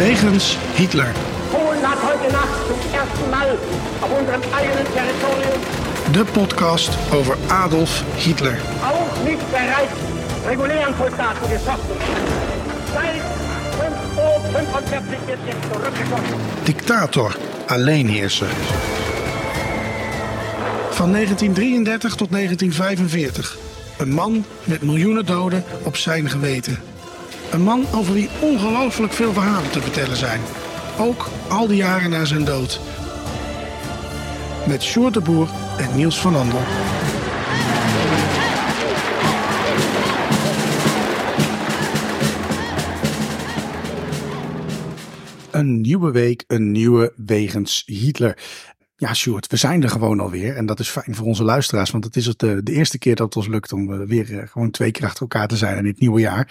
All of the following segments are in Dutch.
Wegens Hitler. Polen hat heute Nacht zum ersten Mal auf unserem eigenen Territorium De podcast over Adolf Hitler. auch nicht bereits regulären Soldaten geschossen. Seit 5 Uhr 45 ist jetzt zurückgeschossen. Dictator, alleenheerser. Van 1933 tot 1945. Een man met miljoenen doden op zijn geweten. Een man over wie ongelooflijk veel verhalen te vertellen zijn. Ook al die jaren na zijn dood. Met Sjoerd de Boer en Niels van Andel. Een nieuwe week, een nieuwe wegens Hitler. Ja, Sjoerd, we zijn er gewoon alweer. En dat is fijn voor onze luisteraars. Want het is het de, de eerste keer dat het ons lukt om eh, weer eh, gewoon twee keer achter elkaar te zijn in dit nieuwe jaar.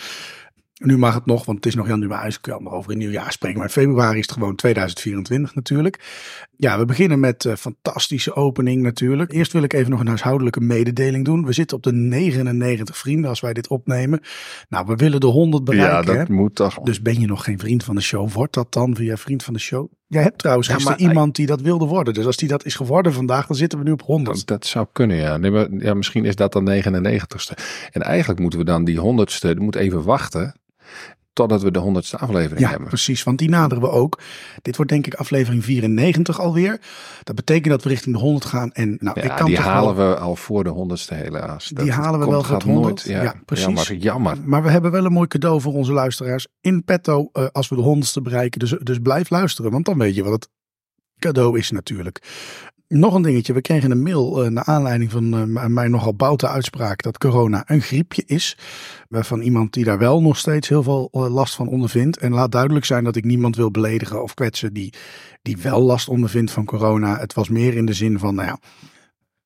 Nu mag het nog, want het is nog januari, dus ik kan nog over een nieuw jaar spreken. Maar in februari is het gewoon 2024 natuurlijk. Ja, we beginnen met een fantastische opening natuurlijk. Eerst wil ik even nog een huishoudelijke mededeling doen. We zitten op de 99 vrienden als wij dit opnemen. Nou, we willen de 100 Ja, bereiken. hè? dat moet toch. Dus ben je nog geen vriend van de show, wordt dat dan via vriend van de show? Jij hebt trouwens Ja, maar- iemand die dat wilde worden. Dus als die dat is geworden vandaag, dan zitten we nu op 100. Dat zou kunnen, ja. Nee, maar, ja. Misschien is dat dan 99ste. En eigenlijk moeten we dan die 100ste, moet even wachten totdat we de 100ste aflevering Ja, hebben. precies. Want die naderen we ook. Dit wordt denk ik aflevering 94 alweer. Dat betekent dat we richting de 100 gaan. En nou, ik kan die halen wel, we al voor de 100ste helaas. Die halen we komt- wel voor gaat het 100. Nooit, ja, Ja, precies. Jammer, jammer. Maar we hebben wel een mooi cadeau voor onze luisteraars in petto eh, als we de 100ste bereiken. Dus, dus blijf luisteren, want dan weet je wat het cadeau is natuurlijk. Nog een dingetje. We kregen een mail eh, naar aanleiding van eh, mijn nogal boute uitspraak dat corona een griepje is. Van iemand die daar wel nog steeds heel veel eh, last van ondervindt. En laat duidelijk zijn dat ik niemand wil beledigen of kwetsen die, die wel last ondervindt van corona. Het was meer in de zin van, nou ja,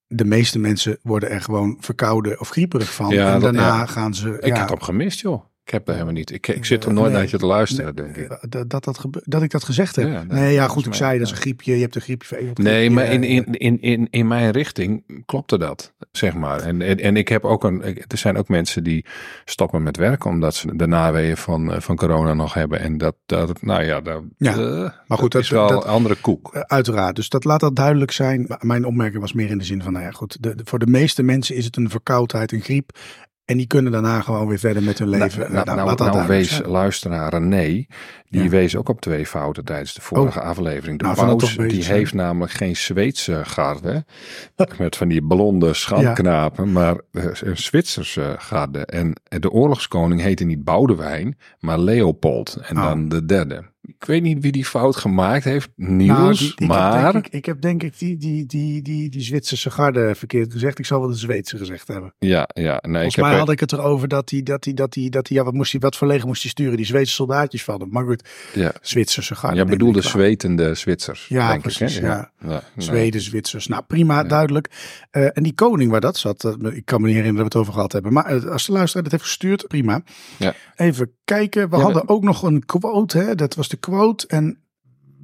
de meeste mensen worden er gewoon verkouden of grieperig van. Ja, en daarna ja. gaan ze... Ik ja, had hem gemist, joh. Ik heb er helemaal niet. Ik, ik zit er nooit Nee. naar je te luisteren, denk ik. Eh, Dat, dat, dat, dat ik dat gezegd heb. Ja, nee, nee, ja, goed, ik zei dat is een griepje. Je hebt een griepje Nee, maar in, in, in, in, in mijn richting klopte dat, zeg maar. En, en, en ik heb ook een, er zijn ook mensen die stoppen met werken omdat ze de naweeën van, eh, van corona nog hebben. En dat, dat nou ja, dat, Ja, eh, maar goed, dat is dat- wel dat- een andere koek. Eh, Uiteraard, dus dat laat dat duidelijk zijn. Mijn opmerking was meer in de zin van, nou ja, goed, de, de- voor de meeste mensen is het een verkoudheid, een griep. En die kunnen daarna gewoon weer verder met hun leven. Nou, Eh, nou, nou, nou, nou wees zijn. luisteraar René, die Ja. wees ook op twee fouten tijdens de vorige aflevering. De Nou, paus, die zijn. heeft namelijk geen Zweedse garde, met van die blonde schandknapen, maar eh, een Zwitserse garde. En de oorlogskoning heette niet Boudewijn, maar Leopold. En Oh. dan de derde. Ik weet niet wie die fout gemaakt heeft, Nou, Niels, die- die- maar... Ik heb, denk ik, ik heb denk ik die, die, die, die, die Zwitserse garde verkeerd gezegd. Ik zal wel de Zweedse gezegd hebben. Ja, ja, nee, ik Volgens heb mij had ik het erover dat hij, dat hij, dat hij, dat hij, ja, wat moest hij, wat voor leger moest hij sturen? Die Zweedse soldaatjes van hem. Maar goed, ja, Zwitserse garde. neem bedoelde ik zwetende Zwitsers. Ja, denk precies, Ik, hè? ja. nee. Zweden, Zwitsers. Nou, prima, duidelijk. Eh, en die koning waar dat zat, ik kan me niet herinneren dat we het over gehad hebben. Maar eh, als de luisteraar dat heeft gestuurd, prima. Ja. Even kijken. We Ja, hadden ook nog een quote, hè? dat was de quote. En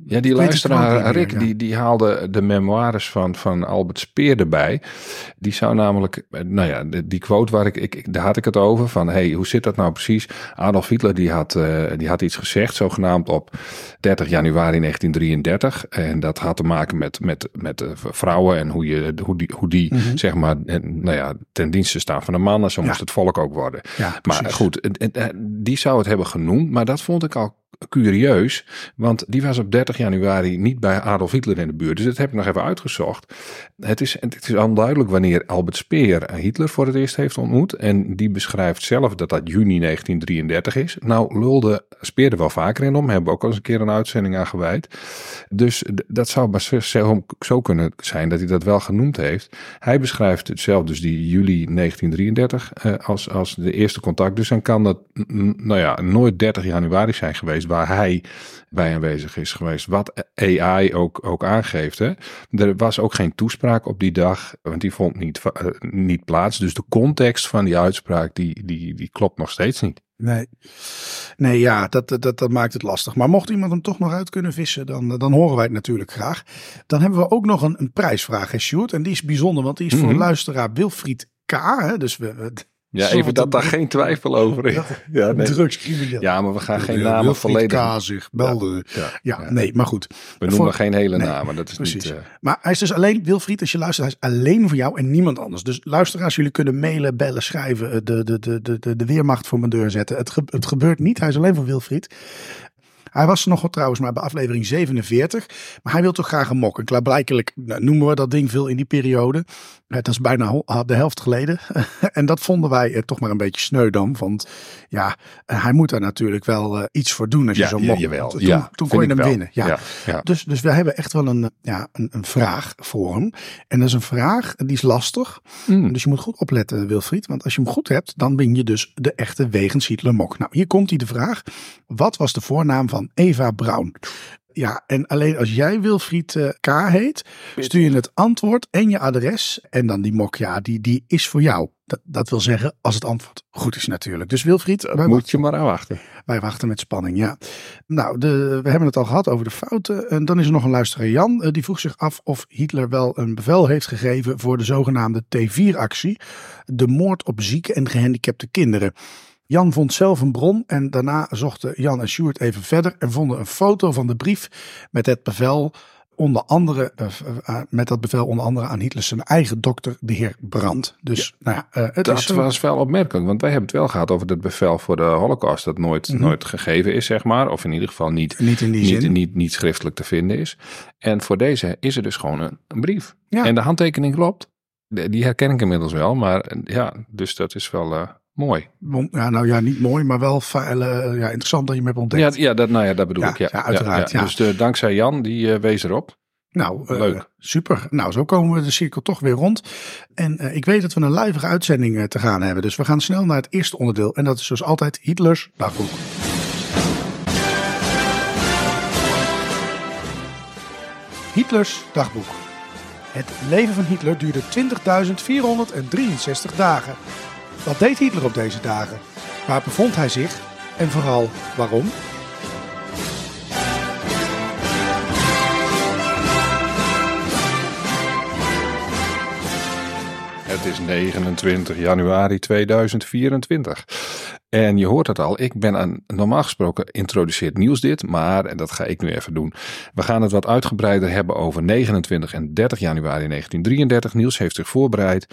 Ja, die luisteraar meer, Rick, ja. die, die haalde de memoires van, van Albert Speer erbij. Die zou namelijk, eh, nou ja, die quote waar ik, ik, daar had ik het over. Van, hey, hoe zit dat nou precies? Adolf Hitler, die had, eh, die had iets gezegd, zogenaamd op 30 januari 1933. En dat had te maken met, met, met eh, vrouwen en hoe, je, hoe die, hoe die zeg maar, nou ja, ten dienste staan van de mannen. Zo Mhm. Ja. moest het volk ook worden. ja, Maar goed, die zou het hebben genoemd, maar dat vond ik al curieus, want die was op 30 januari niet bij Adolf Hitler in de buurt. Dus dat heb ik nog even uitgezocht. Het is, het is onduidelijk wanneer Albert Speer Hitler voor het eerst heeft ontmoet. En die beschrijft zelf dat dat juni 1933 is. Nou lulde Speer er wel vaker in om, hebben we ook al eens een keer een uitzending aan gewijd. Dus dat zou zo- kunnen zijn dat hij dat wel genoemd heeft. Hij beschrijft het zelf, dus die juli 1933, eh, als, als de eerste contact. Dus dan kan dat, nou ja, nooit 30 januari zijn geweest waar hij bij aanwezig is geweest. Wat AI ook, ook aangeeft. Hè. Er was ook geen toespraak op die dag, want die vond niet, eh, niet plaats. Dus de context van die uitspraak, die, die, die klopt nog steeds niet. Nee, nee ja, dat, dat, dat, maakt het lastig. Maar mocht iemand hem toch nog uit kunnen vissen, dan, dan horen wij het natuurlijk graag. Dan hebben we ook nog een, een prijsvraag, hè, Sjoerd. En die is bijzonder, want die is voor Mhm. luisteraar Wilfried K. Hè, dus we- Ja, even dat daar geen twijfel over is. Ja, nee. Drugscrimineel. ja, maar we gaan geen namen Wilfried volledig. K. zich belde. Ja, Ja, nee, maar goed. We noemen Voor- geen hele Nee, namen. Dat is Precies. niet. eh, Maar hij is dus alleen, Wilfried, als je luistert, hij is alleen voor jou en niemand anders. Dus luisteraars, jullie kunnen mailen, bellen, schrijven, eh, de, de, de, de, de, de weermacht voor mijn deur zetten. Het, ge- het gebeurt niet, hij is alleen voor Wilfried. Hij was nog wel trouwens maar bij aflevering 47. Maar hij wil toch graag een mok. En klaarblijkelijk nou, noemen we dat ding veel in die periode. Eh, Dat is bijna ho- de helft geleden. en dat vonden wij eh, toch maar een beetje sneu dan. Want ja, eh, hij moet daar natuurlijk wel iets voor doen als je ja, zo'n mok... jawel. Toen, ja, toen kon je hem wel. winnen. Ja. Ja, ja. Dus, dus we hebben echt wel een, ja, een, een vraag voor hem. En dat is een vraag, die is lastig. Mm. Dus je moet goed opletten, Wilfried. Want als je hem goed hebt, dan win je dus de echte wegens Hitler mok. Nou, hier komt hij de vraag. Wat was de voornaam van Eva Braun? Ja, en alleen als jij Wilfried eh, K. heet, stuur je het antwoord en je adres. En dan die mok, ja, die, die is voor jou. Dat, dat wil zeggen, als het antwoord goed is natuurlijk. Dus Wilfried, wij Moet je maar afwachten. wij wachten met spanning, ja. Nou, de, we hebben het al gehad over de fouten. En dan is er nog een luisteraar, Jan. eh, Die vroeg zich af of Hitler wel een bevel heeft gegeven voor de zogenaamde T4-actie. De moord op zieke en gehandicapte kinderen. Jan vond zelf een bron en daarna zochten Jan en Sjoerd even verder en vonden een foto van de brief met het bevel onder andere, eh, eh, met dat bevel onder andere aan Hitlers zijn eigen dokter, de heer Brandt. Dus nou ja, eh, het Dat is was wel opmerkelijk, want wij hebben het wel gehad over het bevel voor de Holocaust, dat nooit, Mhm. nooit gegeven is, zeg maar. Of in ieder geval niet, niet in die niet, zin. niet, niet schriftelijk te vinden is. En voor deze is er dus gewoon een, een brief. Ja. En de handtekening klopt. Die herken ik inmiddels wel, maar eh, ja, dus dat is wel eh, mooi. Ja, nou ja, niet mooi, maar wel feile, ja, interessant dat je hem hebt ontdekt. Ja, ja, dat, nou ja, dat bedoel Ja, ik. Ja, ja, uiteraard, ja. Dus de, dankzij Jan, die eh, wees erop. Nou, eh, Leuk. super. Nou, zo komen we de cirkel toch weer rond. En eh, ik weet dat we een lijvige uitzending eh, te gaan hebben. Dus we gaan snel naar het eerste onderdeel. En dat is zoals altijd Hitlers dagboek. Hitlers dagboek. Het leven van Hitler duurde 20.463 dagen. Wat deed Hitler op deze dagen? Waar bevond hij zich? En vooral waarom? Het is 29 januari 2024. En je hoort het al, ik ben aan, normaal gesproken introduceert Niels dit, maar, en dat ga ik nu even doen. We gaan het wat uitgebreider hebben over 29 en 30 januari 1933. Niels heeft zich voorbereid.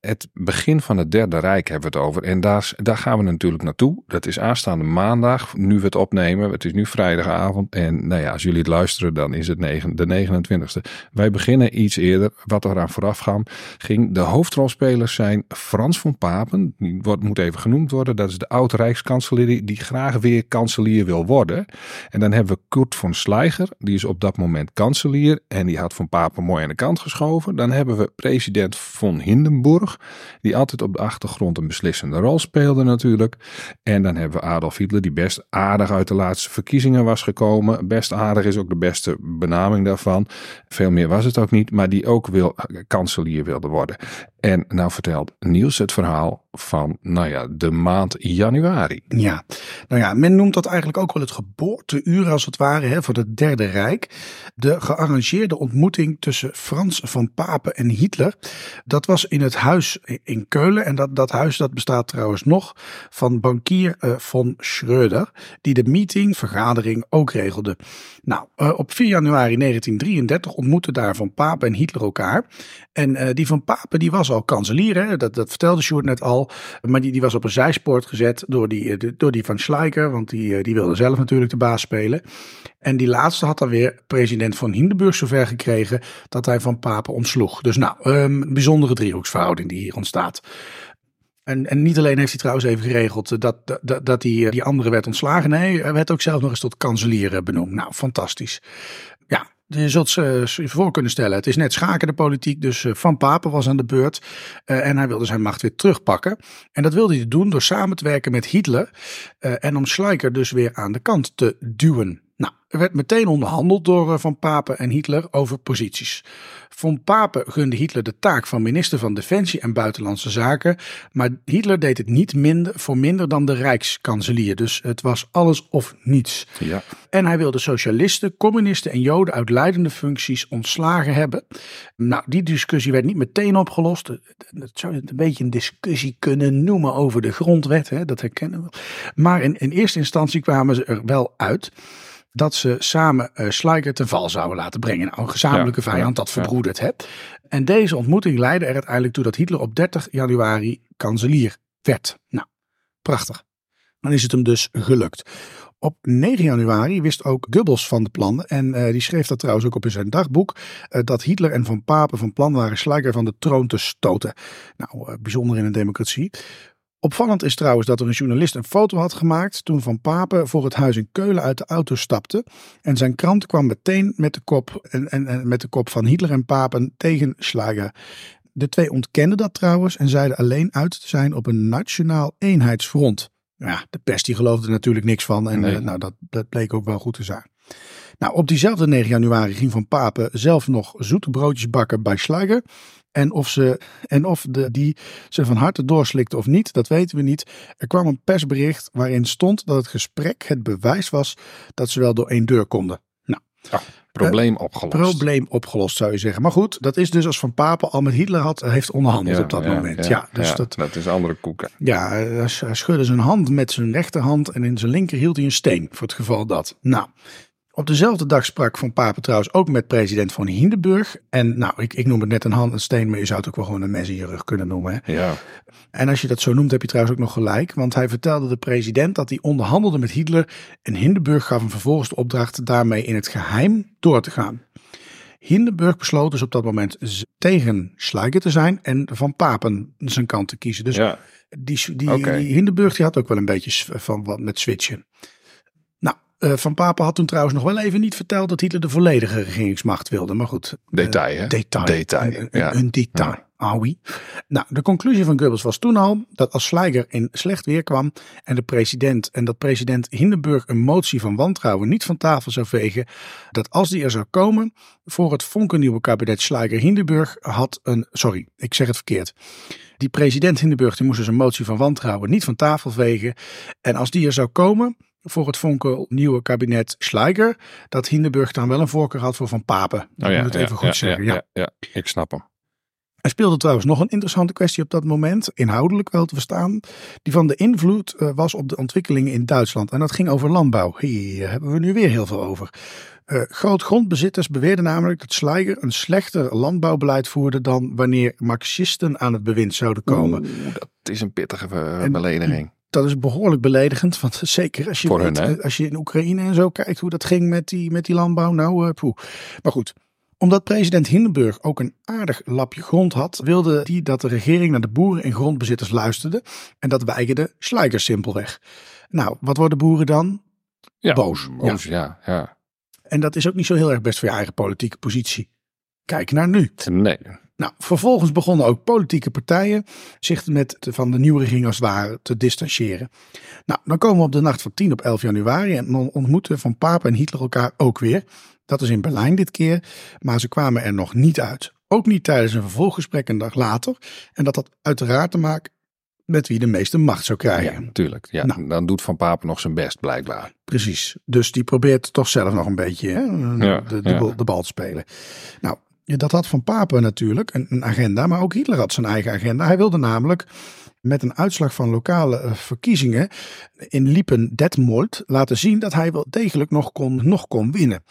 Het begin van het Derde Rijk hebben we het over. En daar, daar gaan we natuurlijk naartoe. Dat is aanstaande maandag, nu we het opnemen. Het is nu vrijdagavond. En nou ja, als jullie het luisteren, dan is het de 29e. Wij beginnen iets eerder. Wat er aan vooraf gaan, ging. De hoofdrolspelers zijn Frans van Papen. Die wordt, moet even genoemd worden. Dat is de oud-rijkskanselier die, die graag weer kanselier wil worden. En dan hebben we Kurt von Schleicher. Die is op dat moment kanselier. En die had Van Papen mooi aan de kant geschoven. Dan hebben we president von Hindenburg. Die altijd op de achtergrond een beslissende rol speelde natuurlijk. En dan hebben we Adolf Hitler. Die best aardig uit de laatste verkiezingen was gekomen. Best aardig is ook de beste benaming daarvan. Veel meer was het ook niet. Maar die ook wil, kanselier wilde worden. En nou vertelt Niels het verhaal van, nou ja, de maand januari. Ja, nou ja, men noemt dat eigenlijk ook wel het geboorteuur als het ware hè, voor het Derde Rijk. De gearrangeerde ontmoeting tussen Frans van Papen en Hitler. Dat was in het huis in Keulen. En dat, dat huis dat bestaat trouwens nog van bankier eh, von Schröder. Die de meeting, vergadering ook regelde. Nou, eh, op 4 januari 1933 ontmoetten daar Van Papen en Hitler elkaar. En eh, die Van Papen die was al kanselier, hè? Dat, dat vertelde Sjoerd net al. Maar die, die was op een zijspoort gezet door die, eh, door die Van Schleicher. Want die, eh, die wilde zelf natuurlijk de baas spelen. En die laatste had dan weer president van Hindenburg zover gekregen dat hij Van Papen ontsloeg. Dus nou, ehm, een bijzondere driehoeksverhouding die hier ontstaat. En, en niet alleen heeft hij trouwens even geregeld dat, dat, dat, die, eh, die andere werd ontslagen. Nee, hij werd ook zelf nog eens tot kanselier benoemd. Nou, fantastisch. Je zult ze voor kunnen stellen. Het is net schaken de politiek. Dus eh, Van Papen was aan de beurt. eh, en hij wilde zijn macht weer terugpakken. En dat wilde hij doen door samen te werken met Hitler. eh, en om Schleicher dus weer aan de kant te duwen. Nou, er werd meteen onderhandeld door eh, Van Papen en Hitler over posities. Van Papen gunde Hitler de taak van minister van Defensie en Buitenlandse Zaken, maar Hitler deed het niet minder, voor minder dan de Rijkskanselier. Dus het was alles of niets. Ja. En hij wilde socialisten, communisten en joden uit leidende functies ontslagen hebben. Nou, die discussie werd niet meteen opgelost. Dat zou je een beetje een discussie kunnen noemen over de grondwet, hè? dat herkennen we. Maar in, in eerste instantie kwamen ze er wel uit dat ze samen uh, Schleicher ten val zouden laten brengen. Nou, een gezamenlijke Ja, vijand, ja, dat verbroedert. Hè? En deze ontmoeting leidde er uiteindelijk toe dat Hitler op 30 januari kanselier werd. Nou, prachtig. Dan is het hem dus gelukt. Op 9 januari wist ook Goebbels van de plannen. En eh, die schreef dat trouwens ook op in zijn dagboek. eh, dat Hitler en Van Papen van plan waren Schleicher van de troon te stoten. Nou, eh, bijzonder in een democratie. Opvallend is trouwens dat er een journalist een foto had gemaakt. toen Van Papen voor het huis in Keulen uit de auto stapte. En zijn krant kwam meteen met de kop, en, en, en met de kop van Hitler en Papen tegen Schleicher. De twee ontkenden dat trouwens en zeiden alleen uit te zijn op een nationaal eenheidsfront. Ja, de pers die geloofde er natuurlijk niks van en Nee. eh, nou, dat, dat bleek ook wel goed te zijn. Nou, op diezelfde 9 januari ging Van Papen zelf nog zoete broodjes bakken bij Schleicher. En of, ze, en of de, die ze van harte doorslikte of niet, dat weten we niet. Er kwam een persbericht waarin stond dat het gesprek het bewijs was dat ze wel door één deur konden. Nou, Probleem opgelost. probleem opgelost zou je zeggen. Maar goed, dat is dus als Van Papen al met Hitler had, heeft onderhandeld op dat moment. Ja, dus dat, dat is andere koeken. ja, hij schudde zijn hand met zijn rechterhand en in zijn linker hield hij een steen voor het geval dat. Nou, op dezelfde dag sprak Van Papen trouwens ook met president van Hindenburg. En nou, ik, ik noem het net een hand, een steen, maar je zou het ook wel gewoon een mes in je rug kunnen noemen. Hè? Ja, En als je dat zo noemt, heb je trouwens ook nog gelijk. Want hij vertelde de president dat hij onderhandelde met Hitler. En Hindenburg gaf hem vervolgens de opdracht daarmee in het geheim door te gaan. Hindenburg besloot dus op dat moment tegen Schleicher te zijn en Van Papen zijn kant te kiezen. Dus ja. die, die, Hindenburg die had ook wel een beetje van wat met switchen. Eh, Van Papen had toen trouwens nog wel even niet verteld dat Hitler de volledige regeringsmacht wilde. Maar goed, Detail, hè? detail. Detail, Een, ja. een, detail. Oui. Nou, de conclusie van Goebbels was toen al dat als Schleicher in slecht weer kwam en de president en dat president Hindenburg een motie van wantrouwen niet van tafel zou vegen, dat als die er zou komen voor het fonkennieuwe kabinet Schleicher-Hindenburg had een, sorry, ik zeg het verkeerd. Die president Hindenburg die moest dus een motie van wantrouwen niet van tafel vegen en als die er zou komen voor het vonkel nieuwe kabinet Schleicher, dat Hindenburg dan wel een voorkeur had voor Van Papen. Ik Oh ja, moet het even ja, goed ja, zeggen. Ja, ja. ik snap hem. Er speelde trouwens nog een interessante kwestie op dat moment, inhoudelijk wel te verstaan, die van de invloed eh, was op de ontwikkelingen in Duitsland. En dat ging over landbouw. Hier hebben we nu weer heel veel over. Eh grootgrondbezitters beweerden namelijk dat Schleicher een slechter landbouwbeleid voerde dan wanneer Marxisten aan het bewind zouden komen. Oeh, dat is een pittige eh, En- belediging. Dat is behoorlijk beledigend, want zeker als je, Voor hun, als je in Oekraïne en zo kijkt hoe dat ging met die, met die landbouw, nou eh, poeh. Maar goed, omdat president Hindenburg ook een aardig lapje grond had, wilde hij dat de regering naar de boeren en grondbezitters luisterde en dat weigerde Schleicher simpelweg. Nou, wat worden boeren dan? Ja, boos. boos ja. Ja, En dat is ook niet zo heel erg best voor je eigen politieke positie. Kijk naar nu. Nee, Nou, vervolgens begonnen ook politieke partijen zich met de, van de nieuwe regering als het ware te distancieren. Nou, dan komen we op de nacht van 10 op 11 januari en dan ontmoeten Van Papen en Hitler elkaar ook weer. Dat is in Berlijn dit keer, maar ze kwamen er nog niet uit. Ook niet tijdens een vervolggesprek een dag later. En dat had uiteraard te maken met wie de meeste macht zou krijgen. ja, natuurlijk. Ja, Nou. Dan doet Van Papen nog zijn best, blijkbaar. Precies. Dus die probeert toch zelf nog een beetje hè, Ja, de, de, ja. bal- de bal te spelen. Nou, ja, dat had Van Papen natuurlijk een, een agenda, maar ook Hitler had zijn eigen agenda. Hij wilde namelijk met een uitslag van lokale eh, verkiezingen in Liepen-Detmold laten zien dat hij wel degelijk nog kon, nog kon winnen.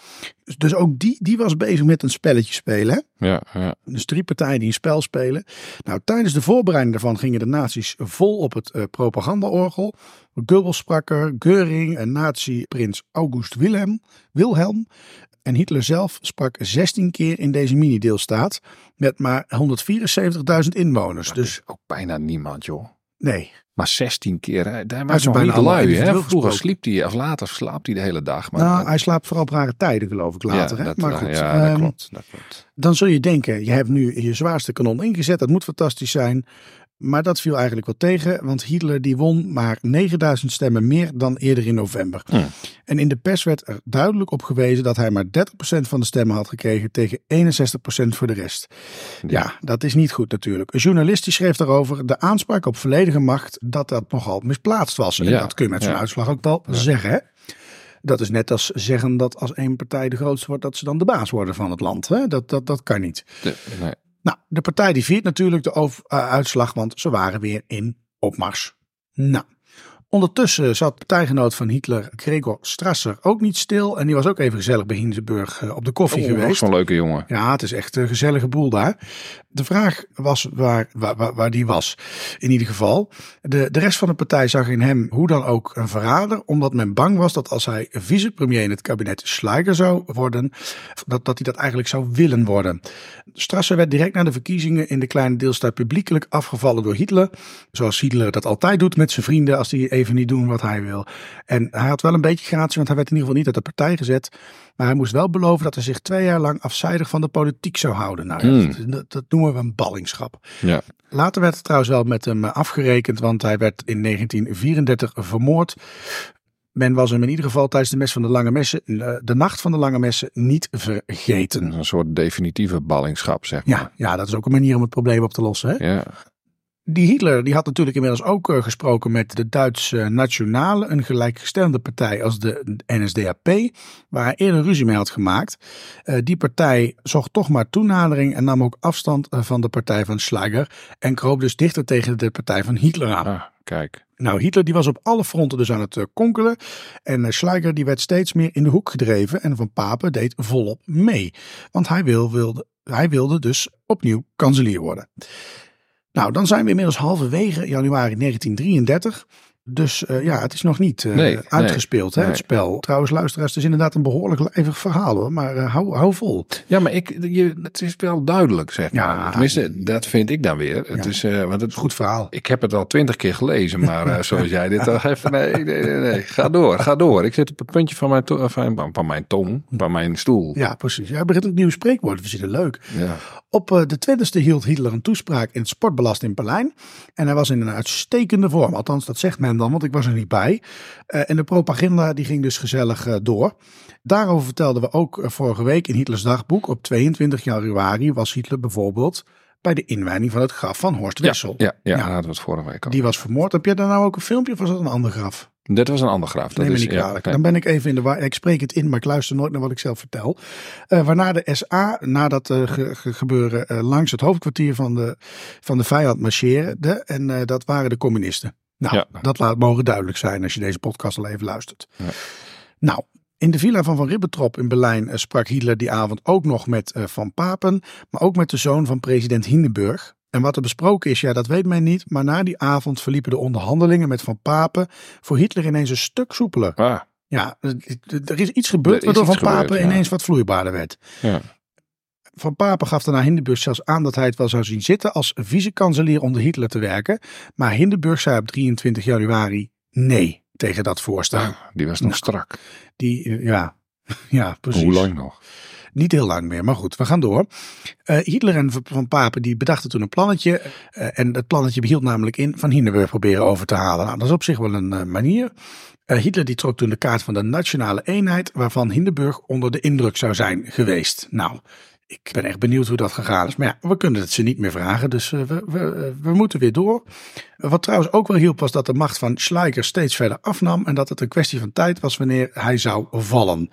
Dus, dus ook die, die was bezig met een spelletje spelen. Hè? Ja, ja. Dus drie partijen die een spel spelen. Nou, tijdens de voorbereiding daarvan gingen de nazi's vol op het eh, propagandaorgel. Goebbels sprak er, Göring en nazi-prins August Wilhelm, Wilhelm. En Hitler zelf sprak 16 keer in deze mini-deelstaat met maar 174.000 inwoners. Dus Ook bijna niemand, joh. nee, Maar 16 keer, is was nog bijna niet lui. Hè? Vroeger gesproken. sliep hij, of later slaapt hij de hele dag. Maar nou, hij slaapt vooral op rare tijden geloof ik later. ja, hè? dat, maar eh, goed, ja, dat ehm, klopt. Dat klopt. dan zul je denken, je hebt nu je zwaarste kanon ingezet, dat moet fantastisch zijn. Maar dat viel eigenlijk wel tegen, want Hitler die won maar 9000 stemmen meer dan eerder in november. Hm. En in de pers werd er duidelijk op gewezen dat hij maar 30% van de stemmen had gekregen tegen 61% voor de rest. Ja, dat is niet goed natuurlijk. Een journalist die schreef daarover de aanspraak op volledige macht dat dat nogal misplaatst was. En Ja, dat kun je met zo'n uitslag ook wel zeggen. Hè? Dat is net als zeggen dat als één partij de grootste wordt, dat ze dan de baas worden van het land. Hè? Dat, dat, dat kan niet. Nee. Nou, de partij die viert natuurlijk de eh, uitslag, want ze waren weer in opmars. Nou, ondertussen zat partijgenoot van Hitler, Gregor Strasser, ook niet stil. En die was ook even gezellig bij Hindenburg eh, op de koffie Oh, geweest. zo'n leuke jongen. Ja, het is echt een gezellige boel daar. De vraag was waar, waar, waar, waar die was. In ieder geval. De, de rest van de partij zag in hem hoe dan ook een verrader. Omdat men bang was dat als hij vicepremier in het kabinet Schleicher zou worden. Dat, dat hij dat eigenlijk zou willen worden. Strasser werd direct na de verkiezingen in de kleine deelstaat publiekelijk afgevallen door Hitler. Zoals Hitler dat altijd doet met zijn vrienden als die even niet doen wat hij wil. En hij had wel een beetje gratie, want hij werd in ieder geval niet uit de partij gezet. Maar hij moest wel beloven dat hij zich twee jaar lang afzijdig van de politiek zou houden. Nou, Hmm. dat, dat noemen we een ballingschap. Ja. Later werd het trouwens wel met hem afgerekend, want hij werd in 1934 vermoord. Men was hem in ieder geval tijdens de, mes van de, lange messen, eh, de nacht van de lange messen niet vergeten. Een soort definitieve ballingschap, zeg maar. Ja, ja, dat is ook een manier om het probleem op te lossen. Hè? Ja. Die Hitler die had natuurlijk inmiddels ook eh, gesproken met de Duitse Nationale, een gelijkgestemde partij als de NSDAP, waar hij eerder ruzie mee had gemaakt. Eh, die partij zocht toch maar toenadering en nam ook afstand eh, van de partij van Schleicher en kroop dus dichter tegen de partij van Hitler aan. Ah, kijk. Nou, Hitler die was op alle fronten dus aan het konkelen. En Schleicher die werd steeds meer in de hoek gedreven. En Van Papen deed volop mee. Want hij, wil, wilde, hij wilde dus opnieuw kanselier worden. Nou, dan zijn we inmiddels halverwege januari 1933. Dus eh, ja, het is nog niet eh, Nee, uitgespeeld, hè, nee. het spel. Trouwens, luisteraars, het is inderdaad een behoorlijk lijvig verhaal hoor. Maar eh, hou, hou vol. Ja, maar ik, je, het is wel duidelijk, zeg maar. Ja. Tenminste, dat vind ik dan weer. Het is, want het, Goed verhaal. Ik heb het al twintig keer gelezen, maar zoals jij dit toch even... Nee, nee, nee. Ga door, ga door. Ik zit op het puntje van mijn, van, van mijn tong, van mijn stoel. Ja, precies. Jij begint ook nieuwe spreekwoorden. We zitten leuk. Ja. Op de 20e hield Hitler een toespraak in het Sportbelast in Berlijn. En hij was in een uitstekende vorm. Althans, dat zegt men dan, want ik was er niet bij. Eh, en de propaganda die ging dus gezellig eh, door. Daarover vertelden we ook eh, vorige week in Hitlers dagboek. Op 22 januari was Hitler bijvoorbeeld bij de inwijding van het graf van Horst Wessel. Ja, ja, Ja. we het vorige week al. Die was vermoord. Heb jij daar nou ook een filmpje of was dat een ander graf? Dit was een ander graaf. Dat Neem is, niet ja, kwalijk. nee. Dan ben ik even in de. Ik spreek het in, maar ik luister nooit naar wat ik zelf vertel. Eh, waarna de SA, na dat ge- ge- gebeuren, langs het hoofdkwartier van de, van de vijand marcheerde. En dat waren de communisten. Nou, Ja. dat laat mogen duidelijk zijn als je deze podcast al even luistert. Ja. Nou, in de villa van Van Ribbentrop in Berlijn eh, sprak Hitler die avond ook nog met eh, Van Papen, maar ook met de zoon van president Hindenburg. En wat er besproken is, ja, dat weet men niet. Maar na die avond verliepen de onderhandelingen met Van Papen voor Hitler ineens een stuk soepeler. Ah, Ja, er is iets gebeurd waardoor Van gebeurd, Papen ja. ineens wat vloeibaarder werd. ja. Van Papen gaf daarna Hindenburg zelfs aan dat hij het wel zou zien zitten als vicekanselier onder Hitler te werken. Maar Hindenburg zei op 23 januari nee tegen dat voorstel. Die was nog Nou, strak. Die, eh, ja, ja, precies. Hoe lang nog? Niet heel lang meer, maar goed, we gaan door. Eh, Hitler en Van Papen die bedachten toen een plannetje. eh, en dat plannetje behield namelijk in van Hindenburg proberen over te halen. Nou, dat is op zich wel een manier. Hitler die trok toen de kaart van de nationale eenheid, waarvan Hindenburg onder de indruk zou zijn geweest. Nou, ik ben echt benieuwd hoe dat gegaan is. Maar ja, we kunnen het ze niet meer vragen, dus eh, we, we, eh, we moeten weer door. Wat trouwens ook wel hielp was dat de macht van Schleicher steeds verder afnam en dat het een kwestie van tijd was wanneer hij zou vallen.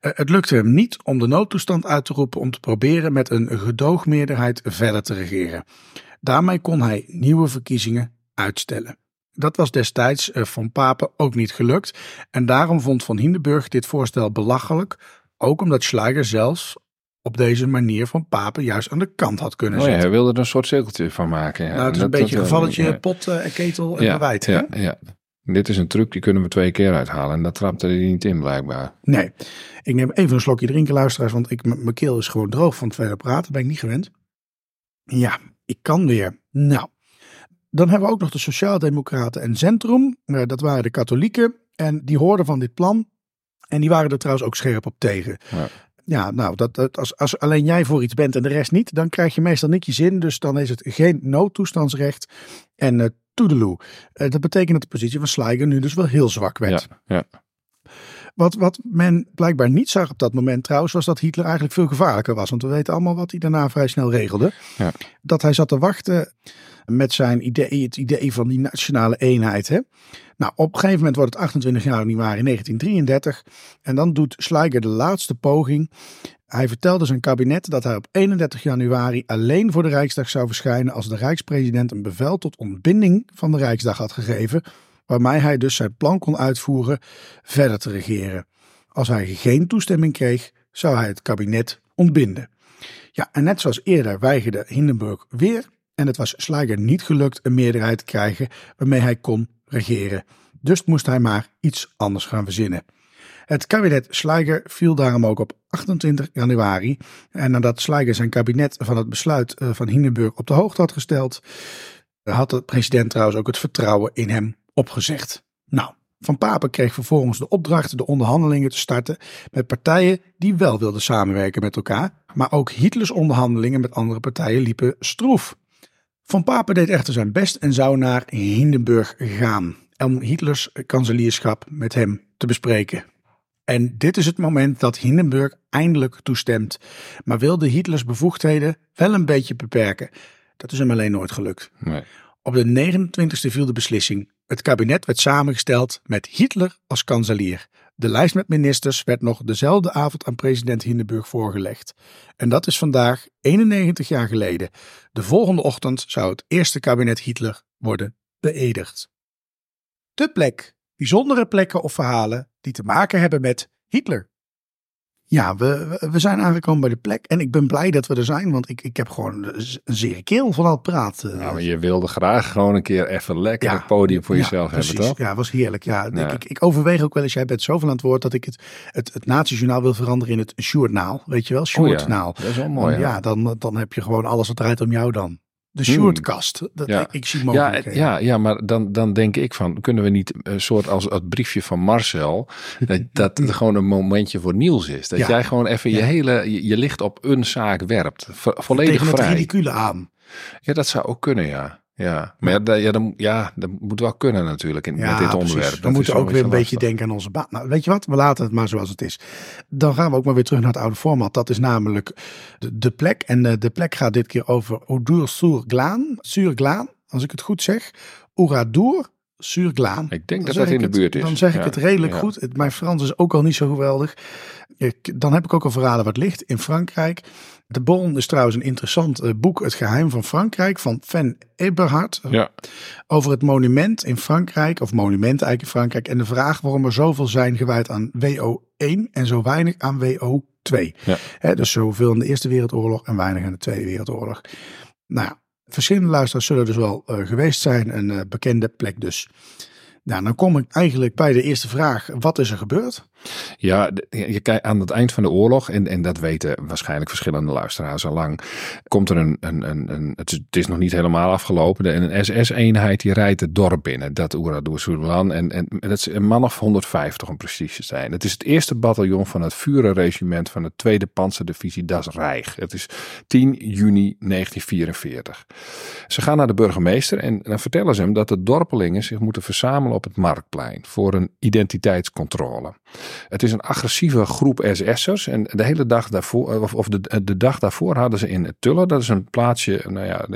Eh, Het lukte hem niet om de noodtoestand uit te roepen om te proberen met een gedoogmeerderheid verder te regeren. Daarmee kon hij nieuwe verkiezingen uitstellen. Dat was destijds van Papen ook niet gelukt en daarom vond Van Hindenburg dit voorstel belachelijk, ook omdat Schleicher zelfs op deze manier van Papen juist aan de kant had kunnen Oh ja, hij wilde er een soort cirkeltje van maken. Ja. nou, het is een Dat- beetje dat- gevalletje ja. pot eh, en ketel en ja, hè? ja, ja. Dit is een truc, die kunnen we twee keer uithalen. En dat trapte hij niet in, blijkbaar. Nee, ik neem even een slokje drinken, luisteraars, want ik, mijn keel is gewoon droog van het verder praten. Ben ik niet gewend. Ja, ik kan weer. Nou, dan hebben we ook nog de Sociaaldemocraten en Centrum. Eh, dat waren de katholieken en die hoorden van dit plan. En die waren er trouwens ook scherp op tegen. Ja. Ja, nou, dat, dat, als, als alleen jij voor iets bent en de rest niet, dan krijg je meestal niet je zin. Dus dan is het geen noodtoestandsrecht en uh, toedeloe. Uh, dat betekent dat de positie van Sliger nu dus wel heel zwak werd. Ja, ja. Wat, wat men blijkbaar niet zag op dat moment trouwens, was dat Hitler eigenlijk veel gevaarlijker was. Want we weten allemaal wat hij daarna vrij snel regelde. Ja. Dat hij zat te wachten met zijn idee, het idee van die nationale eenheid. Hè? Nou, op een gegeven moment wordt het 28 januari 1933 en dan doet Schleicher de laatste poging. Hij vertelde zijn kabinet dat hij op 31 januari alleen voor de Rijksdag zou verschijnen als de Rijkspresident een bevel tot ontbinding van de Rijksdag had gegeven, waarmee hij dus zijn plan kon uitvoeren verder te regeren. Als hij geen toestemming kreeg, zou hij het kabinet ontbinden. Ja, en net zoals eerder weigerde Hindenburg weer en het was Schleicher niet gelukt een meerderheid te krijgen waarmee hij kon regeren. Dus moest hij maar iets anders gaan verzinnen. Het kabinet Schleicher viel daarom ook op 28 januari. En nadat Schleicher zijn kabinet van het besluit eh, van Hindenburg op de hoogte had gesteld, had de president trouwens ook het vertrouwen in hem opgezegd. Nou, Van Papen kreeg vervolgens de opdracht de onderhandelingen te starten met partijen die wel wilden samenwerken met elkaar, maar ook Hitlers onderhandelingen met andere partijen liepen stroef. Van Papen deed echter zijn best en zou naar Hindenburg gaan om Hitlers kanselierschap met hem te bespreken. En dit is het moment dat Hindenburg eindelijk toestemt, maar wilde Hitlers bevoegdheden wel een beetje beperken. Dat is hem alleen nooit gelukt. Nee. Op de 29e viel de beslissing. Het kabinet werd samengesteld met Hitler als kanselier. De lijst met ministers werd nog dezelfde avond aan president Hindenburg voorgelegd. En dat is vandaag 91 jaar geleden. De volgende ochtend zou het eerste kabinet Hitler worden beëdigd. De plek. Bijzondere plekken of verhalen die te maken hebben met Hitler. Ja, we, we zijn aangekomen bij de plek. En ik ben blij dat we er zijn, want ik, ik heb gewoon een zere keel van al het praten. Nou, maar je wilde graag gewoon een keer even lekker Ja. het podium voor Ja, jezelf precies. hebben, toch? Ja, was heerlijk. Ja, Ja. Ik, ik, overweeg ook wel eens, jij bent zoveel aan het woord, dat ik het, het, het Nazi-journaal wil veranderen in het Sjoerdnaal. Weet je wel, Oh ja, Sjoerdnaal. dat is wel mooi. Want ja, dan, dan heb je gewoon alles wat draait om jou dan. De Hmm. Sjoerdkast. Dat, Ja. ik, zie Ja, mogelijkheden. ja, ja, maar dan, dan denk ik van, kunnen we niet een soort als het briefje van Marcel, dat, dat het gewoon een momentje voor Niels is. Dat Ja. jij gewoon even je Ja. hele, je, je licht op een zaak werpt. Vo- volledig Tegen het vrij. ridicule aan. Ja, dat zou ook kunnen, ja. Ja, maar ja, dat, ja, ja, dat moet wel kunnen natuurlijk in, Ja, met dit precies. onderwerp. We Dat moeten is ook weer een beetje denken aan onze baan. Nou, weet je wat? We laten het maar zoals het is. Dan gaan we ook maar weer terug naar het oude format. Dat is namelijk de, de plek. En eh, de plek gaat dit keer over Oudur sur Glaan. Sur Glaan, als ik het goed zeg. Ouradour sur Glaan. Ik denk dat dat in de het- buurt is. Dan zeg ik Ja, het redelijk ja. goed. Mijn Frans is ook al niet zo geweldig. Ik, dan heb ik ook al verhalen wat ligt in Frankrijk. De Bon is trouwens een interessant eh, boek, Het Geheim van Frankrijk, van Van Eberhard. Ja, Over het monument in Frankrijk, of monumenten eigenlijk in Frankrijk. En de vraag waarom er zoveel zijn gewijd aan WO1 en zo weinig aan WO2. Ja. Dus zoveel in de Eerste Wereldoorlog en weinig in de Tweede Wereldoorlog. Nou ja, verschillende luisteraars zullen dus wel eh, geweest zijn. Een eh, bekende plek dus. Nou, dan kom ik eigenlijk bij de eerste vraag. Wat is er gebeurd? Ja, je kijkt aan het eind van de oorlog, en, en dat weten waarschijnlijk verschillende luisteraars al lang, komt er een, een, een, een het, is, nog niet helemaal afgelopen, een SS-eenheid die rijdt het dorp binnen, dat Oeradour Soudlan, en, en dat is een man of 150 om precies te zijn. Het is het eerste bataljon van het Führerregiment van de tweede panzerdivisie Das Reich. Het is 10 juni 1944. Ze gaan naar de burgemeester en dan vertellen ze hem dat de dorpelingen zich moeten verzamelen op het marktplein voor een identiteitscontrole. Het is een agressieve groep SS'ers. En de hele dag daarvoor, of, of de, de dag daarvoor hadden ze in Tulle, dat is een plaatsje, nou ja,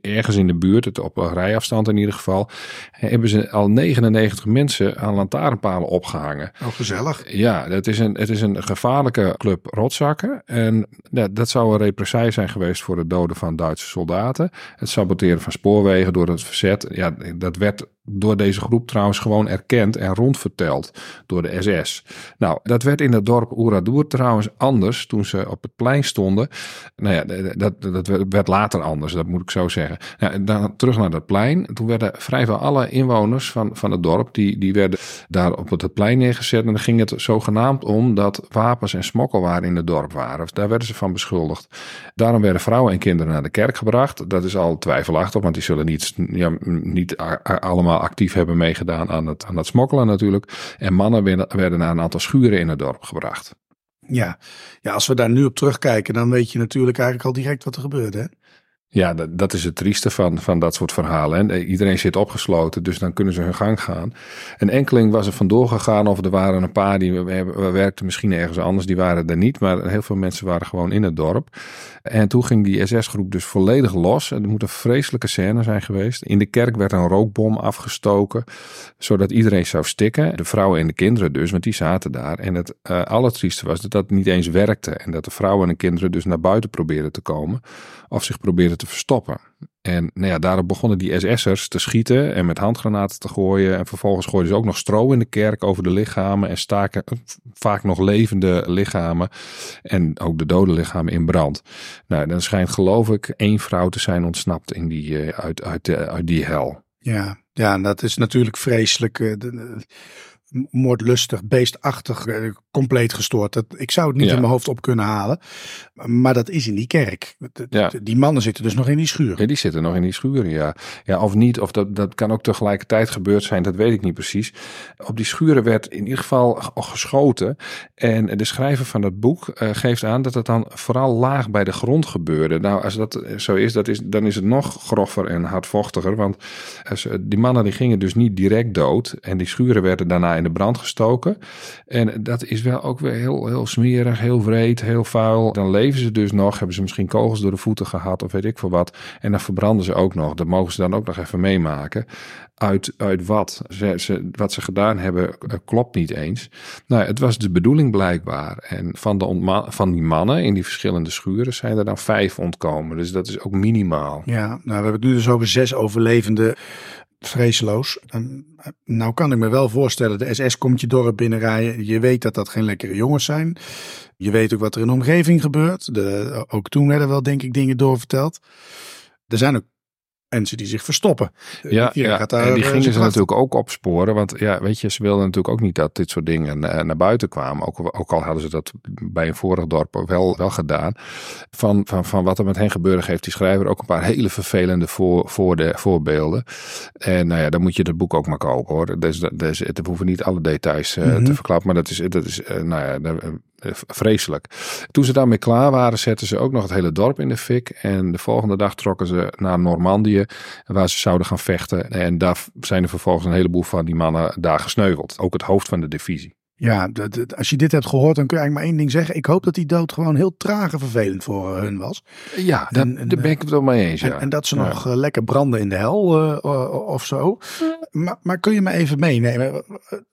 ergens in de buurt, het op rijafstand in ieder geval, hebben ze al 99 mensen aan lantaarnpalen opgehangen. Oh, gezellig. Ja, het is een, het is een gevaarlijke club rotzakken. En ja, dat zou een represaille zijn geweest voor het doden van Duitse soldaten. Het saboteren van spoorwegen door het verzet. Ja, dat werd door deze groep trouwens gewoon erkend en rondverteld door de SS. Nou, dat werd in het dorp Oeradour trouwens anders toen ze op het plein stonden. Nou ja, dat, dat werd later anders, dat moet ik zo zeggen. Nou, dan terug naar dat plein. Toen werden vrijwel alle inwoners van, van het dorp, die, die werden daar op het plein neergezet. En dan ging het zogenaamd om dat wapens en smokkelwaren in het dorp waren. Daar werden ze van beschuldigd. Daarom werden vrouwen en kinderen naar de kerk gebracht. Dat is al twijfelachtig, want die zullen niet, ja, niet a- a- actief hebben meegedaan aan het, aan het smokkelen natuurlijk. En mannen werden, werden naar een aantal schuren in het dorp gebracht. Ja. ja, als we daar nu op terugkijken, dan weet je natuurlijk eigenlijk al direct wat er gebeurde. Hè? Ja, dat, dat is het trieste van, van dat soort verhalen. En eh, iedereen zit opgesloten, dus dan kunnen ze hun gang gaan. Een enkeling was er vandoor gegaan, of er waren een paar die we, we werkten misschien ergens anders, die waren er niet. Maar heel veel mensen waren gewoon in het dorp. En toen ging die SS-groep dus volledig los. Er moet een vreselijke scène zijn geweest. In de kerk werd een rookbom afgestoken, zodat iedereen zou stikken. De vrouwen en de kinderen dus, want die zaten daar. En het uh, allertrieste was dat dat niet eens werkte. En dat de vrouwen en de kinderen dus naar buiten probeerden te komen. Of zich probeerden te verstoppen. En nou ja, daarop begonnen die SS'ers te schieten en met handgranaten te gooien. En vervolgens gooiden ze ook nog stro in de kerk over de lichamen. En staken vaak nog levende lichamen. En ook de dode lichamen in brand. Nou, dan schijnt geloof ik één vrouw te zijn ontsnapt in die, uh, uit, uit, de, uit die hel. Ja, ja, dat is natuurlijk vreselijk. Moordlustig, beestachtig, eh, compleet gestoord. Dat, ik zou het niet in mijn hoofd op kunnen halen. Maar dat is in die kerk. Ja. Die mannen zitten dus nog in die schuur. Ja, die zitten nog in die schuren, ja. Ja, of niet, of dat, dat kan ook tegelijkertijd gebeurd zijn, dat weet ik niet precies. Op die schuren werd in ieder geval geschoten. En de schrijver van dat boek uh, geeft aan dat het dan vooral laag bij de grond gebeurde. Nou, als dat zo is, dat is dan is het nog groffer en hardvochtiger. Want als, die mannen die gingen dus niet direct dood. En die schuren werden daarna in de brand gestoken. En dat is wel ook weer heel, heel smerig, heel vreed, heel vuil. Dan leven ze dus nog, hebben ze misschien kogels door de voeten gehad of weet ik veel wat. En dan verbranden ze ook nog. Dat mogen ze dan ook nog even meemaken. Uit, uit wat? Ze, wat ze gedaan hebben eh, klopt niet eens. Nou, het was de bedoeling blijkbaar. En van, de van die mannen in die verschillende schuren zijn er dan vijf ontkomen. Dus dat is ook minimaal. Ja, nou, we hebben nu dus over zes overlevende vreesloos. nou kan ik me wel voorstellen, de SS komt je dorp binnenrijden. Je weet dat dat geen lekkere jongens zijn. Je weet ook wat er in de omgeving gebeurt. De, ook toen werden wel denk ik dingen doorverteld. Er zijn ook mensen die zich verstoppen. Ja, ja. Daar en die eh, gingen ze natuurlijk ook opsporen. Want ja, weet je, ze wilden natuurlijk ook niet dat dit soort dingen naar, buiten kwamen. Ook, ook al hadden ze dat bij een vorig dorp wel, wel gedaan. Van, van, van wat er met hen gebeurde geeft die schrijver ook een paar hele vervelende voor, voor de, voorbeelden. En nou ja, dan moet je het boek ook maar kopen hoor. Dus, dus, het hoeven niet alle details uh, te verklappen. Maar dat is, dat is uh, nou ja, eh, vreselijk. Toen ze daarmee klaar waren, zetten ze ook nog het hele dorp in de fik. En de volgende dag trokken ze naar Normandië, waar ze zouden gaan vechten. En daar zijn er vervolgens een heleboel van die mannen daar gesneuveld. Ook het hoofd van de divisie. Ja, als je dit hebt gehoord, dan kun je eigenlijk maar één ding zeggen. Ik hoop dat die dood gewoon heel traag en vervelend voor eh, hun was. Ja, daar ben ik het wel mee eens. Ja. En, dat ze nog eh, lekker branden in de hel uh, of zo. Maar, maar kun je me even meenemen?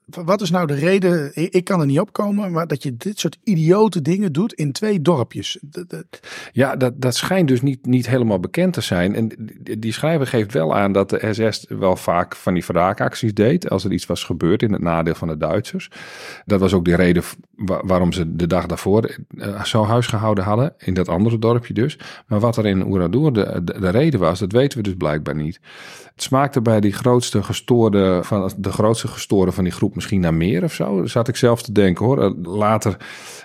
Wat is nou de reden, ik kan er niet opkomen, maar dat je dit soort idiote dingen doet in twee dorpjes? Ja, dat, dat schijnt dus niet, niet helemaal bekend te zijn. En die schrijver geeft wel aan dat de SS wel vaak van die wraakacties deed als er iets was gebeurd in het nadeel van de Duitsers. Dat was ook de reden waarom ze de dag daarvoor uh, zo huisgehouden hadden, in dat andere dorpje dus. Maar wat er in Oeradour de, de, de reden was, dat weten we dus blijkbaar niet. Het smaakte bij die grootste gestoorde, van de grootste gestoorde van die groep misschien naar meer of zo. Daar zat ik zelf te denken hoor. Later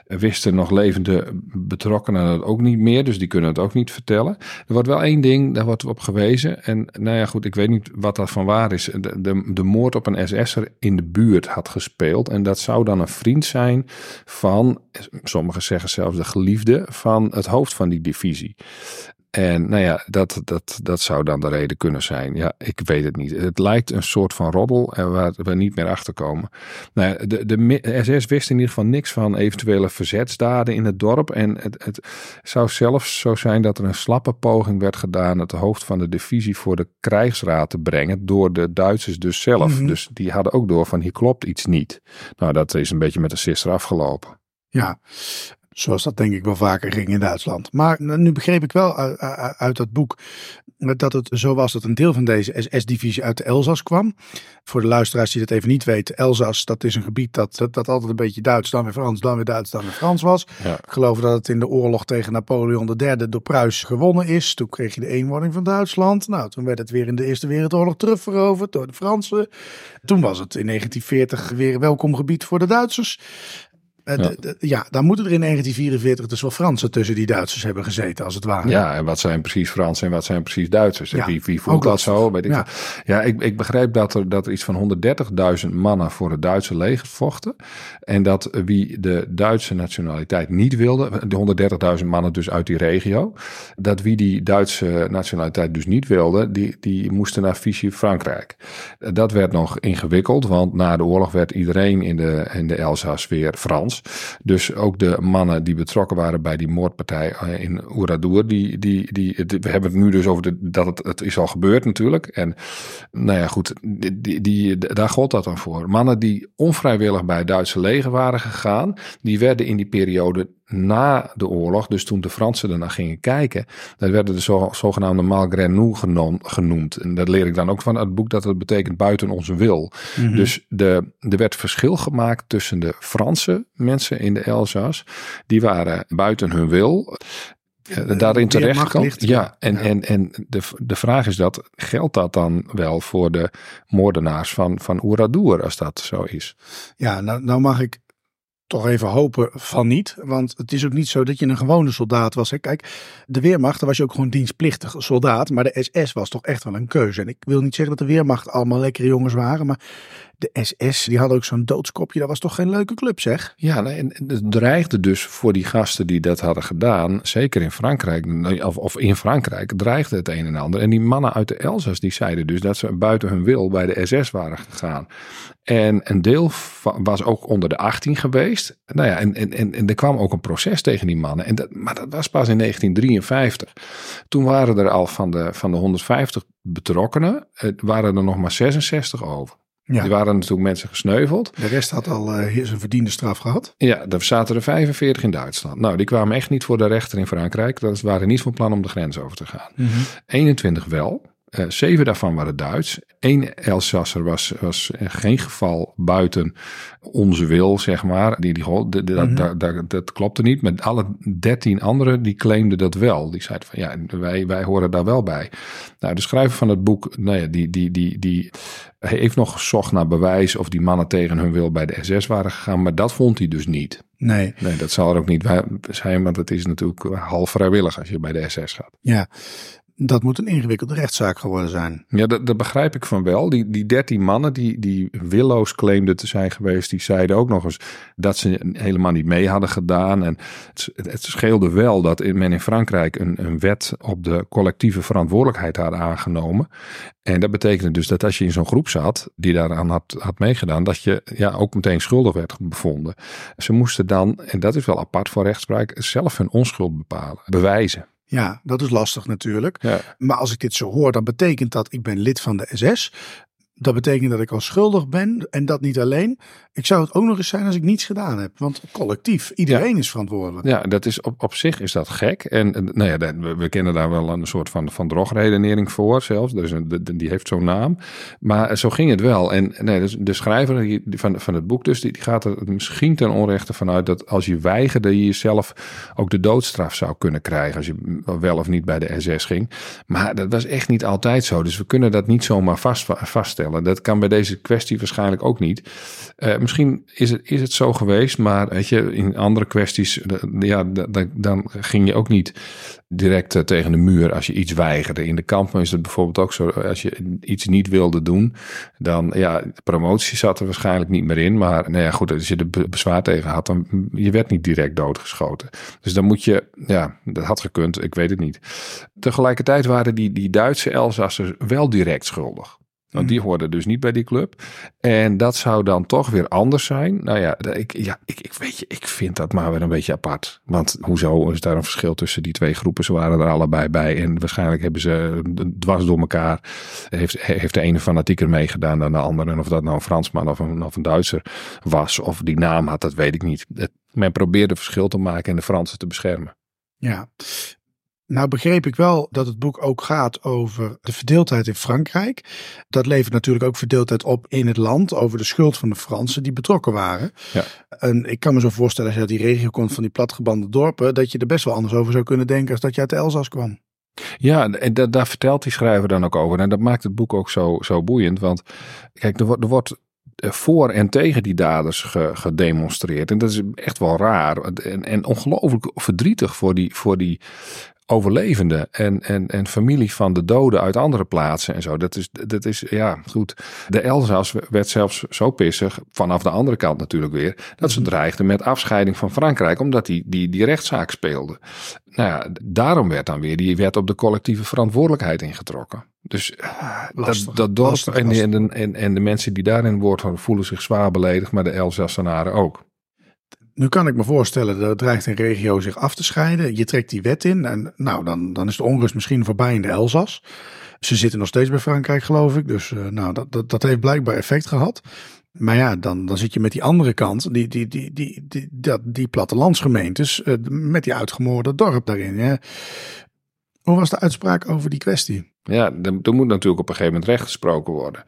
wisten nog levende betrokkenen het ook niet meer, dus die kunnen het ook niet vertellen. Er wordt wel één ding, daar wordt op gewezen. En nou ja, goed, ik weet niet wat dat van waar is. De, de, de moord op een SS'er in de buurt had gespeeld. En dat zou dan een vriend zijn van, sommigen zeggen zelfs de geliefde van het hoofd van die divisie. En nou ja, dat, dat, dat zou dan de reden kunnen zijn. Ja, ik weet het niet. Het lijkt een soort van roddel waar we niet meer achter komen. Nou ja, de, de SS wist in ieder geval niks van eventuele verzetsdaden in het dorp. En het, het zou zelfs zo zijn dat er een slappe poging werd gedaan het hoofd van de divisie voor de krijgsraad te brengen door de Duitsers dus zelf. Mhm. Dus die hadden ook door van hier klopt iets niet. Nou, dat is een beetje met de sister afgelopen. Ja, Zoals dat denk ik wel vaker ging in Duitsland. Maar nu begreep ik wel uit, dat boek dat het zo was dat een deel van deze SS-divisie uit de Elzas kwam. Voor de luisteraars die dat even niet weten, Elzas dat is een gebied dat, dat, altijd een beetje Duits, dan weer Frans, dan weer Duits, dan weer Frans was. Ik geloof dat het in de oorlog tegen Napoleon III door Pruis gewonnen is. Toen kreeg je de eenwording van Duitsland. Nou, toen werd het weer in de Eerste Wereldoorlog terugveroverd door de Fransen. Toen was het in 1940 weer welkom gebied voor de Duitsers. Eh, Ja. ja, dan moeten er in 1944 dus wel Fransen tussen die Duitsers hebben gezeten, als het ware. Ja, en wat zijn precies Fransen en wat zijn precies Duitsers? Ja, wie, wie voelt dat zo? Weet ik Ja. ja ik, ik begrijp dat er, dat er iets van 130.000 mannen voor het Duitse leger vochten. En dat wie de Duitse nationaliteit niet wilde, de 130.000 mannen dus uit die regio, dat wie die Duitse nationaliteit dus niet wilde, die, die moesten naar Vichy Frankrijk. Dat werd nog ingewikkeld, want na de oorlog werd iedereen in de, in de Elzas weer Frans. Dus ook de mannen die betrokken waren bij die moordpartij eh, in Oeradour, die, die, die, we hebben het nu dus over de, dat het, is al gebeurd natuurlijk. En nou ja, goed, die, die- daar gold dat dan voor. Mannen die onvrijwillig bij het Duitse leger waren gegaan, die werden in die periode na de oorlog, dus toen de Fransen ernaar gingen kijken, dat werden de zo, zogenaamde genom- genoemd. En dat leer ik dan ook van het boek, dat het betekent buiten onze wil. Mhm. Dus de, er werd verschil gemaakt tussen de Franse mensen in de Elzas. Die waren buiten hun wil. eh, daarin terechtgekomen. ligt, Ja, en, Ja. en, en de, de vraag is dat, geldt dat dan wel voor de moordenaars van, van Oeradour, als dat zo is? Ja, nou, nou mag ik toch even hopen van niet. Want het is ook niet zo dat je een gewone soldaat was. Hè. Kijk, de Weermacht, was je ook gewoon dienstplichtig soldaat. Maar de SS was toch echt wel een keuze. En ik wil niet zeggen dat de Weermacht allemaal lekkere jongens waren. Maar de SS, die hadden ook zo'n doodskopje. Dat was toch geen leuke club, zeg? Ja, en het dreigde dus voor die gasten die dat hadden gedaan, zeker in Frankrijk, of, in Frankrijk, dreigde het een en ander. En die mannen uit de Elzas, die zeiden dus dat ze buiten hun wil bij de SS waren gegaan. En een deel was ook onder de 18 geweest. Nou ja, en, en, en, en er kwam ook een proces tegen die mannen. En dat, maar dat was pas in 1953. Toen waren er al van de, van de 150 betrokkenen, eh, waren er nog maar 66 over. Ja. Die waren natuurlijk mensen gesneuveld. De rest had al eh, zijn verdiende straf gehad. Ja, er zaten er 45 in Duitsland. Nou, die kwamen echt niet voor de rechter in Frankrijk. Dat waren niet van plan om de grens over te gaan. 21 wel. Eh, zeven daarvan waren Duits. Eén Elsasser was, was in geen geval buiten onze wil, zeg maar. Die, die, dat- dat, dat, klopte niet. Met alle dertien anderen, die claimden dat wel. Die zeiden van, ja, wij, wij horen daar wel bij. Nou, de schrijver van het boek, nou ja, die, die, die, die heeft nog gezocht naar bewijs... of die mannen tegen hun wil bij de SS waren gegaan. Maar dat vond hij dus niet. Nee, Nee, dat zal er ook niet zijn, want het is natuurlijk half vrijwillig als je bij de SS gaat. ja. Dat moet een ingewikkelde rechtszaak geworden zijn. Ja, dat, dat begrijp ik van wel. Die, dertien mannen die, die willoos claimden te zijn geweest, die zeiden ook nog eens dat ze helemaal niet mee hadden gedaan. En het, het scheelde wel dat men in Frankrijk een, een wet op de collectieve verantwoordelijkheid had aangenomen. En dat betekende dus dat als je in zo'n groep zat die daaraan had, had meegedaan, dat je ja, ook meteen schuldig werd bevonden. Ze moesten dan, en dat is wel apart voor rechtspraak, zelf hun onschuld bepalen, bewijzen. Ja, dat is lastig natuurlijk. Ja. Maar als ik dit zo hoor, dan betekent dat ik ben lid van de SS. Dat betekent dat ik al schuldig ben. En dat niet alleen. Ik zou het ook nog eens zijn als ik niets gedaan heb. Want collectief, iedereen is verantwoordelijk. Ja, dat is op, op zich is dat gek. En eh, nou ja, we, we kennen daar wel een soort van, van drogredenering voor zelfs. Dus een, de- die heeft zo'n naam. Maar zo ging het wel. En nee, dus de schrijver van, van het boek dus, die, die gaat er misschien ten onrechte vanuit dat als je weigerde, je jezelf ook de doodstraf zou kunnen krijgen. Als je wel of niet bij de SS ging. Maar dat was echt niet altijd zo. Dus we kunnen dat niet zomaar vast, vaststellen. Dat kan bij deze kwestie waarschijnlijk ook niet. Eh, misschien is het, is het zo geweest, maar weet je, in andere kwesties, ja, da- da- dan ging je ook niet direct eh, tegen de muur als je iets weigerde. In de kampen is het bijvoorbeeld ook zo, als je iets niet wilde doen, dan ja, promotie zat er waarschijnlijk niet meer in. Maar nou ja, goed, als je er be- bezwaar tegen had, dan je werd niet direct doodgeschoten. Dus dan moet je, ja, dat had gekund, ik weet het niet. Tegelijkertijd waren die, die Duitse Elsassers wel direct schuldig. Want die hoorden dus niet bij die club. En dat zou dan toch weer anders zijn. Nou ja, ik, ja ik, ik weet je, ik vind dat maar weer een beetje apart. Want hoezo is daar een verschil tussen die twee groepen? Ze waren er allebei bij. En waarschijnlijk hebben ze dwars door elkaar. Heeft, heeft de ene fanatieker meegedaan dan de andere. En of dat nou een Fransman of een, of een Duitser was. Of die naam had, dat weet ik niet. Men probeerde verschil te maken en de Fransen te beschermen. Ja. Nou begreep ik wel dat het boek ook gaat over de verdeeldheid in Frankrijk. Dat levert natuurlijk ook verdeeldheid op in het land over de schuld van de Fransen die betrokken waren. Ja. En ik kan me zo voorstellen als je uit die regio komt van die platgebande dorpen, dat je er best wel anders over zou kunnen denken als dat je uit de Elzas kwam. Ja, en da- daar vertelt die schrijver dan ook over. En dat maakt het boek ook zo, zo boeiend. Want kijk, er wordt, er wordt voor en tegen die daders ge- gedemonstreerd. En dat is echt wel raar. En, en ongelooflijk verdrietig voor die, voor die overlevenden en, en, en familie van de doden uit andere plaatsen en zo. Dat is, dat is ja, goed. De Elzas werd zelfs zo pissig, vanaf de andere kant natuurlijk weer, dat ze dreigden met afscheiding van Frankrijk, omdat die, die, die rechtszaak speelde. Nou ja, daarom werd dan weer die wet op de collectieve verantwoordelijkheid ingetrokken. Dus Lastig, dat, dat dorp lastig, en, lastig. en, en, en de mensen die daarin woord voelen zich zwaar beledigd, maar de Elzassenaren ook. Nu kan ik me voorstellen dat dreigt een regio zich af te scheiden. Je trekt die wet in en nou, dan, dan is de onrust misschien voorbij in de Elzas. Ze zitten nog steeds bij Frankrijk, geloof ik. Dus eh, nou, dat, dat, dat heeft blijkbaar effect gehad. Maar ja, dan, dan zit je met die andere kant, die, die, die, die, die, dat, die plattelandsgemeentes, eh, met die uitgemoorde dorp daarin. Ja. Hoe was de uitspraak over die kwestie? Ja, er, moet natuurlijk op een gegeven moment recht gesproken worden.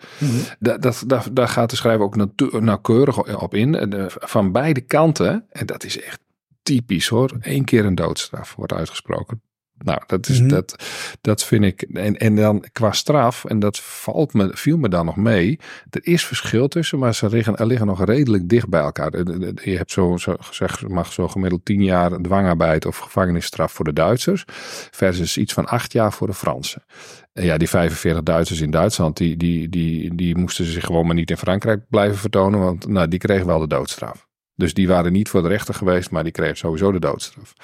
Da- dat, dat, daar gaat de schrijver ook nauwkeurig op in. Van beide kanten, en dat is echt typisch hoor, één keer een doodstraf wordt uitgesproken. Nou, dat, is, Mhm. dat, dat vind ik. En, en dan qua straf, en dat valt me, viel me dan nog mee. Er is verschil tussen, maar ze liggen, er liggen nog redelijk dicht bij elkaar. Je hebt zo, zo gezegd, mag zo gemiddeld tien jaar dwangarbeid of gevangenisstraf voor de Duitsers. Versus iets van acht jaar voor de Fransen. En ja, die 45 Duitsers in Duitsland, die, die, die, die moesten zich gewoon maar niet in Frankrijk blijven vertonen. Want nou, die kregen wel de doodstraf. Dus die waren niet voor de rechter geweest, maar die kregen sowieso de doodstraf.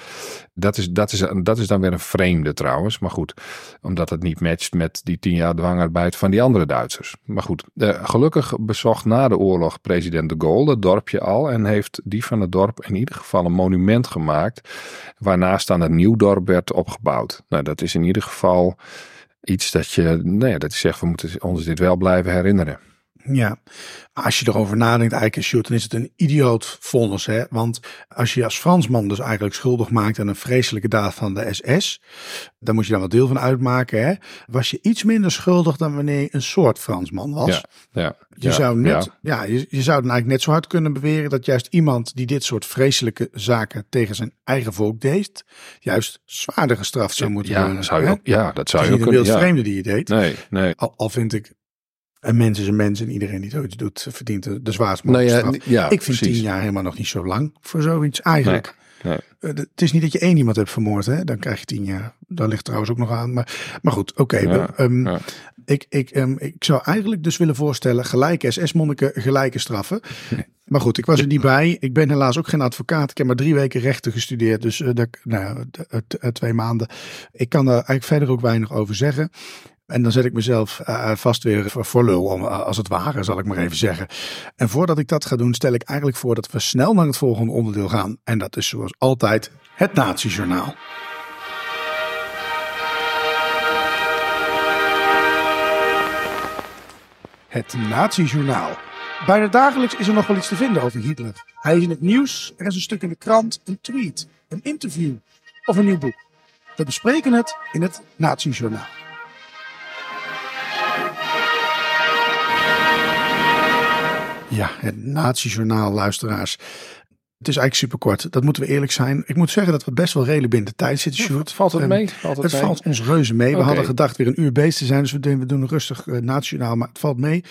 Dat is, dat is, dat is dan weer een vreemde trouwens. Maar goed, omdat het niet matcht met die tien jaar dwangarbeid van die andere Duitsers. Maar goed, eh, gelukkig bezocht na de oorlog president de Gaulle het dorpje al. En heeft die van het dorp in ieder geval een monument gemaakt. Waarnaast dan het nieuw dorp werd opgebouwd. Nou, dat is in ieder geval iets dat je, nou ja, dat je zegt, we moeten ons dit wel blijven herinneren. Ja, als je erover nadenkt, eigenlijk shoot, dan is het een idioot vonnis. Hè? Want als je als Fransman dus eigenlijk schuldig maakt aan een vreselijke daad van de SS, dan moet je daar wat deel van uitmaken. Hè? Was je iets minder schuldig dan wanneer je een soort Fransman was. Ja, ja, Je ja, zou net, ja. je, je zou dan eigenlijk net zo hard kunnen beweren dat juist iemand die dit soort vreselijke zaken tegen zijn eigen volk deed, juist zwaarder gestraft zou moeten Ja, worden. zou je hè? ja, dat zou je is ook kunnen. vreemde die je deed. Nee, nee. Al, al vind ik, een mens is een mens en iedereen die zoiets doet, verdient de, de zwaarst Nou ja, straf. n- ja, ik vind precies. tien jaar helemaal nog niet zo lang voor zoiets eigenlijk. Nee, Eh, de- Het is niet dat je één iemand hebt vermoord, hè? dan krijg je tien jaar. Dat ligt trouwens ook nog aan. Maar, maar goed, oké. Ja, ehm, ik, ik, ehm, ik zou eigenlijk dus willen voorstellen: gelijke SS-monniken, gelijke straffen. Maar goed, ik was er niet bij. Ik ben helaas ook geen advocaat. Ik heb maar drie weken rechten gestudeerd. Dus eh, dat, nou, eh, twee maanden. Ik kan daar eigenlijk verder ook weinig over zeggen. En dan zet ik mezelf eh, vast weer voor, lul, om, eh, als het ware, zal ik maar even zeggen. En voordat ik dat ga doen, stel ik eigenlijk voor dat we snel naar het volgende onderdeel gaan. En dat is zoals altijd het Nazi-journaal. Het Nazi-journaal. Bijna dagelijks is er nog wel iets te vinden over Hitler. Hij is in het nieuws, er is een stuk in de krant, een tweet, een interview of een nieuw boek. We bespreken het in het Nazi-journaal. Ja, het Nazi-journaal, luisteraars. Het is eigenlijk super kort. Dat moeten we eerlijk zijn. Ik moet zeggen dat we best wel redelijk binnen de tijd zitten, Sjoerd. Valt het mee? Valt het Het mee? valt ons reuze mee. We hadden gedacht weer een uur bezig te zijn. Dus we doen, we doen rustig uh, nationaal, maar het valt mee.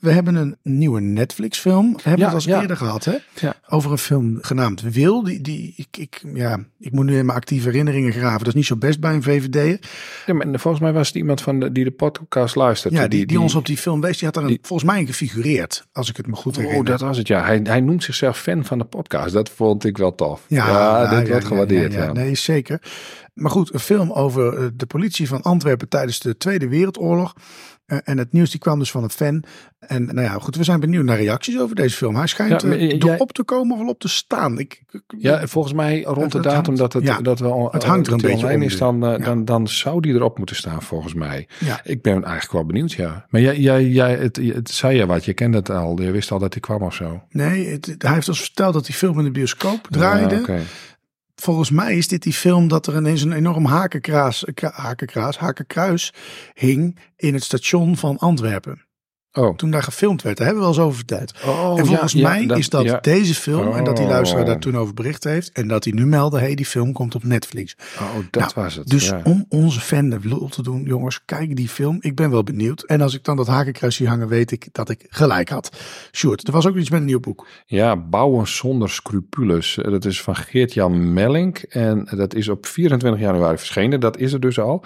We hebben een nieuwe Netflix film. We hebben Ja, het als ja. eerder gehad, hè? Over een film genaamd Wil. Die, die, ik, ik, ja, ik moet nu in mijn actieve herinneringen graven. Dat is niet zo best bij een VVD'er. Ja, maar volgens mij was het iemand van de, die de podcast luistert. Ja, die, die, ons op die film wees. Die had een, die- volgens mij gefigureerd. Als ik het me goed Oh, herinner. dat was het, ja. Hij, hij noemt zichzelf fan van de podcast. Dat vond ik wel tof. Ja, Ja, ja, dit ja, wordt ja, gewaardeerd, ja, ja. ja. Nee, zeker. Maar goed, een film over eh, de politie van Antwerpen tijdens de Tweede Wereldoorlog. Eh, en het nieuws die kwam dus van een fan. En nou ja, goed, we zijn benieuwd naar reacties over deze film. Hij schijnt Ja, eh, jij- erop te komen of wel op te staan. Ik, ik- Ja, volgens mij rond de Het- het datum hangt- dat, het, ja, dat we al, het hangt er een beetje online om is, dan, eh, Ja. dan, dan zou die erop moeten staan, volgens mij. Ja. Ik ben eigenlijk wel benieuwd, ja. Maar jij, jij, jij het, het zei je wat, je kende het al. Je wist al dat hij kwam of zo. nee, het- hij heeft ons verteld dat die film in de bioscoop draaide. Volgens mij is dit die film dat er ineens een enorm hakenkraas, kra- hakenkraas, hakenkruis hing in het station van Antwerpen. Oh. Toen daar gefilmd werd. Daar hebben we wel eens over verteld. Oh, en volgens ja, ja, mij dat- is dat ja. deze film. En dat die Oh. luisteraar daar toen over bericht heeft. En dat hij nu meldde, hey, die film komt op Netflix. Oh, dat Nou, was het. Dus om onze fan de lol te doen, jongens, kijk die film. Ik ben wel benieuwd. En als ik dan dat hakenkruis zie hangen, weet ik dat ik gelijk had. Sjoerd, er was ook iets met een nieuw boek. Ja, Bouwen zonder scrupules. Dat is van Geert-Jan Mellink. En dat is op 24 januari verschenen. Dat is er dus al.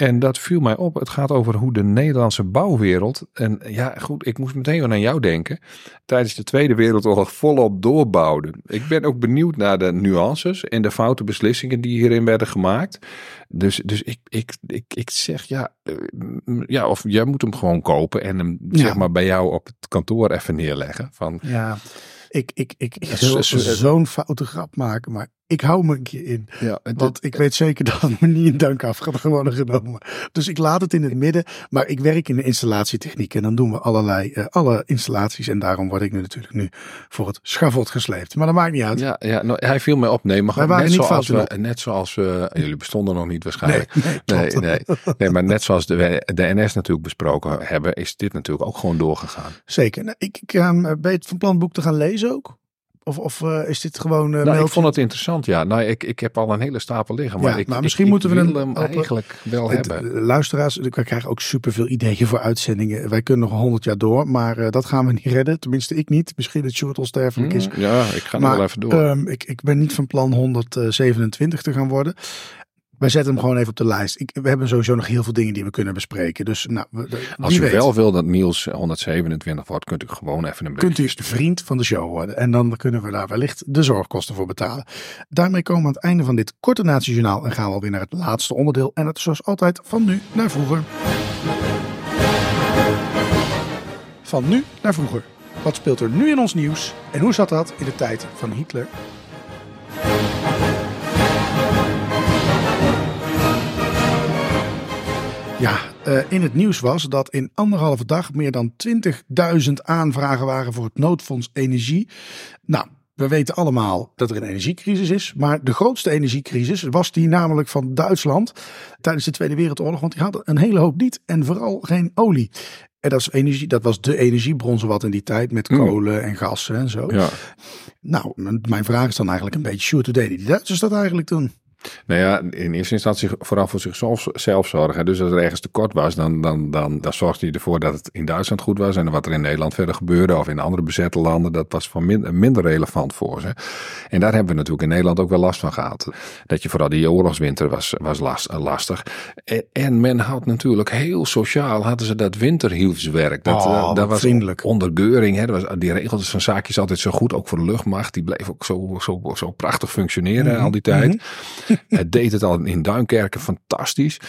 En dat viel mij op. Het gaat over hoe de Nederlandse bouwwereld. En ja, goed, ik moest meteen wel aan jou denken. Tijdens de Tweede Wereldoorlog volop doorbouwde. Ik ben ook benieuwd naar de nuances en de foute beslissingen die hierin werden gemaakt. Dus, dus ik, ik, ik, ik zeg ja, eh, ja, of jij moet hem gewoon kopen en hem Ja. zeg maar bij jou op het kantoor even neerleggen. Van, Ja, ik, ik, ik, ik zo'n foute grap maken, maar ik hou me een keer in. ja, Want ik weet zeker dat het me niet in dank af gaat worden genomen. Dus ik laat het in het midden. Maar ik werk in de installatietechniek. En dan doen we allerlei eh, alle installaties. En daarom word ik nu natuurlijk nu voor het schavot gesleept. Maar dat maakt niet uit. Ja, ja nou, hij viel mij op. Nee, maar gewoon net, niet zoals we, net zoals we, jullie bestonden nog niet waarschijnlijk. nee, nee, Nee, nee, nee, maar net zoals de, de NS natuurlijk besproken hebben, is dit natuurlijk ook gewoon doorgegaan. Zeker. Nou, ik, ik ehm, ben je het van plan boek te gaan lezen ook? Of, of eh, is dit gewoon... eh, Nou, ik vond het interessant, ja. Nou, ik, ik heb al een hele stapel liggen, maar, Ja, ik, maar ik- misschien ik moeten we hem eigenlijk wel Het, hebben. eh, luisteraars, we krijgen ook superveel ideeën voor uitzendingen. Wij kunnen nog honderd jaar door, maar dat gaan we niet redden. Tenminste, ik niet. Misschien dat Short onsterfelijk is. Mm, Ja, ik ga nog wel even door. ehm, ik, ik ben niet van plan 127 te gaan worden. Wij zetten hem gewoon even op de lijst. Ik, we hebben sowieso nog heel veel dingen die we kunnen bespreken. Dus nou, we- de- Als u weet, wel wil dat Niels 127 wordt, kunt u gewoon even een kunt u vriend van de show worden. En dan kunnen we daar wellicht de zorgkosten voor betalen. Daarmee komen we aan het einde van dit korte natiejournaal. En gaan we alweer naar het laatste onderdeel. En dat is zoals altijd van nu naar vroeger. Van nu naar vroeger. Wat speelt er nu in ons nieuws? En hoe zat dat in de tijd van Hitler? Ja, eh, in het nieuws was dat in anderhalve dag meer dan 20.000 aanvragen waren voor het noodfonds energie. Nou, we weten allemaal dat er een energiecrisis is. Maar de grootste energiecrisis was die namelijk van Duitsland tijdens de Tweede Wereldoorlog. Want die hadden een hele hoop niet en vooral geen olie. En dat, is energie, dat was de energiebron zowat in die tijd met Mm. kolen en gas en zo. Ja. Nou, mijn vraag is dan eigenlijk een beetje, sure, hoe deden die Duitsers dat eigenlijk toen? Nou ja, in eerste instantie vooral voor zichzelf zelf zorgen. Dus als er ergens tekort was, dan, dan, dan, dan zorgde hij ervoor dat het in Duitsland goed was. En wat er in Nederland verder gebeurde, of in andere bezette landen, dat was van min- minder relevant voor ze. En daar hebben we natuurlijk in Nederland ook wel last van gehad. Dat je vooral die oorlogswinter was, was last, eh, lastig. En, en men had natuurlijk heel sociaal, hadden ze dat winterhielfswerk. Dat, Oh, eh, dat was vriendelijk. onder Geuring. Hè, dat was, die regels van zaakjes altijd zo goed, ook voor de luchtmacht. Die bleef ook zo, zo, zo prachtig functioneren Mhm. al die tijd. Het deed het al in Duinkerken fantastisch.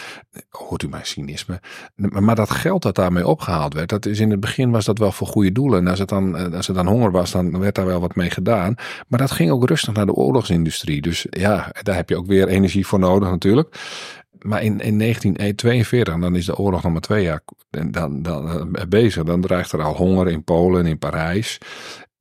Hoort u mijn cynisme? Maar dat geld dat daarmee opgehaald werd, dat is in het begin was dat wel voor goede doelen. En als het dan, eh, als het dan honger was, dan werd daar wel wat mee gedaan. Maar dat ging ook rustig naar de oorlogsindustrie. Dus ja, daar heb je ook weer energie voor nodig natuurlijk. Maar in, in 1942, dan is de oorlog nog maar twee jaar dan, dan, eh, bezig. Dan dreigt er al honger in Polen en in Parijs.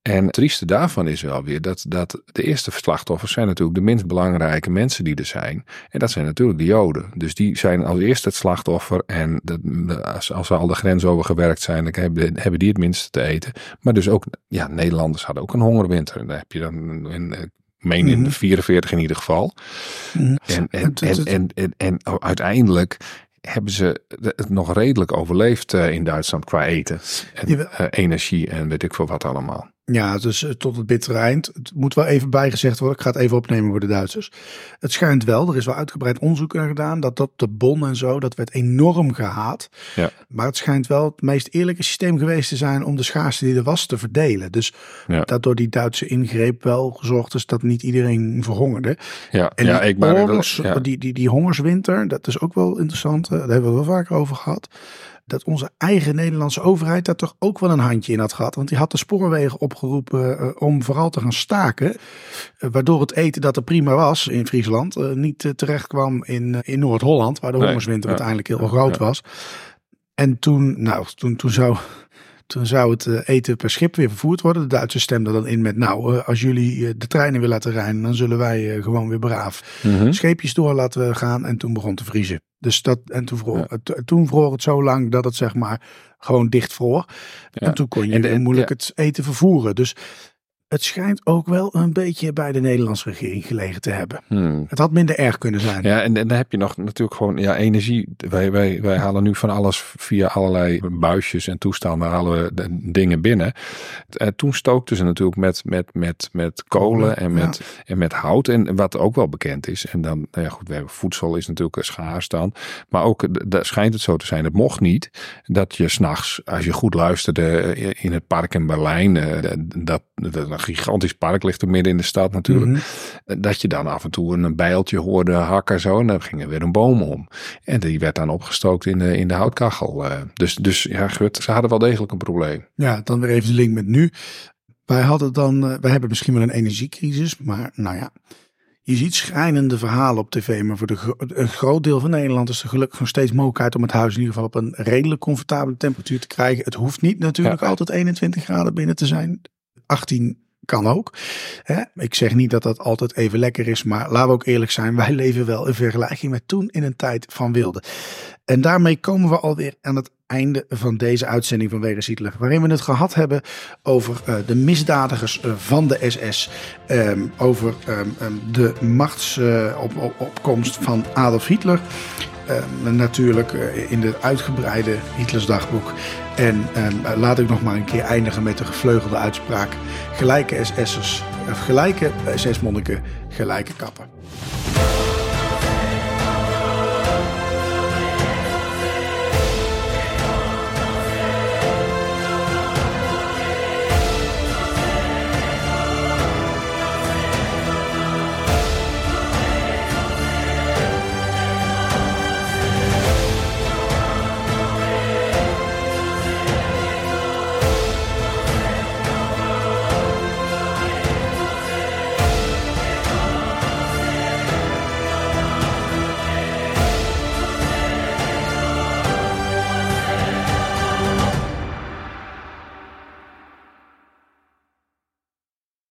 En het trieste daarvan is wel weer dat, dat de eerste slachtoffers zijn natuurlijk de minst belangrijke mensen die er zijn. En dat zijn natuurlijk de Joden. Dus die zijn als eerste het slachtoffer. En dat, als, als ze al de grens over gewerkt zijn, dan hebben, hebben die het minste te eten. Maar dus ook, ja, Nederlanders hadden ook een hongerwinter. En daar heb je dan, in, ik meen in Mhm. de 44 in ieder geval. Mhm. En, en, en, en, en, uiteindelijk hebben ze het nog redelijk overleefd eh, in Duitsland qua eten. En eh, energie en weet ik veel wat allemaal. Ja, dus eh, tot het bittere eind. Het moet wel even bijgezegd worden. Ik ga het even opnemen voor de Duitsers. Het schijnt wel, er is wel uitgebreid onderzoek naar gedaan, dat dat de bon en zo, dat werd enorm gehaat. Ja. Maar het schijnt wel het meest eerlijke systeem geweest te zijn om de schaarste die er was te verdelen. Dus Ja. dat door die Duitse ingreep wel gezorgd is dat niet iedereen verhongerde. Ja, En ja die, ik oorlogs, ja. die, die, die hongerswinter, dat is ook wel interessant. eh, Daar hebben we het wel vaker over gehad. Dat onze eigen Nederlandse overheid daar toch ook wel een handje in had gehad. Want die had de spoorwegen opgeroepen eh, om vooral te gaan staken. Eh, waardoor het eten dat er prima was in Friesland eh, niet terecht kwam in, in Noord-Holland. Waar de Nee, hongerswinter ja, uiteindelijk heel ja, groot ja. was. En toen, nou, toen, toen zou... Toen zou het eh, eten per schip weer vervoerd worden. De Duitsers stemden dan in met, nou, eh, als jullie eh, de treinen weer laten rijden, dan zullen wij gewoon weer braaf Mhm. scheepjes door laten gaan. En toen begon te vriezen. Dus dat, en toen vroor, het, toen vroor het zo lang dat het zeg maar gewoon dicht vroor. Ja. En toen kon je En de- en- moeilijk ja. het eten vervoeren. Dus het schijnt ook wel een beetje bij de Nederlandse regering gelegen te hebben. Hmm. Het had minder erg kunnen zijn. Ja, en, en dan heb je nog natuurlijk gewoon ja, energie. Wij, wij, wij halen nu van alles via allerlei buisjes en toestanden halen we de dingen binnen. En toen stookten ze natuurlijk met, met, met, met kolen en met, en met hout. En wat ook wel bekend is. En dan, nou ja goed, we hebben voedsel is natuurlijk schaars dan. Maar ook, eh, daar schijnt het zo te zijn. Het mocht niet dat je s'nachts, als je goed luisterde eh, in het park in Berlijn. eh, Dat, dat gigantisch park ligt er midden in de stad natuurlijk. Mhm. Dat je dan af en toe een bijltje hoorde hakken zo. En dan ging er weer een boom om. En die werd dan opgestookt in de, in de houtkachel. eh. Dus, dus ja, gut, ze hadden wel degelijk een probleem. Ja, dan weer even de link met nu. Wij hadden dan, eh, wij hebben misschien wel een energiecrisis, maar nou ja. Je ziet schrijnende verhalen op tv, maar voor de, gro- een groot deel van Nederland is er gelukkig nog steeds mogelijkheid om het huis in ieder geval op een redelijk comfortabele temperatuur te krijgen. Het hoeft niet natuurlijk Ja. altijd 21 graden binnen te zijn. 18 kan ook. Hè? Ik zeg niet dat dat altijd even lekker is, maar laten we ook eerlijk zijn. Wij leven wel in vergelijking met toen in een tijd van wilde. En daarmee komen we alweer aan het einde van deze uitzending van Hitler. Waarin we het gehad hebben over eh, de misdadigers eh, van de SS. ehm, over ehm, ehm, de machtsopkomst van Adolf Hitler. Natuurlijk eh, in de uitgebreide Hitlers dagboek. En laat ik nog maar een keer eindigen met de gevleugelde uitspraak. Gelijke SS'ers, of gelijke SS-monniken, gelijke kappen.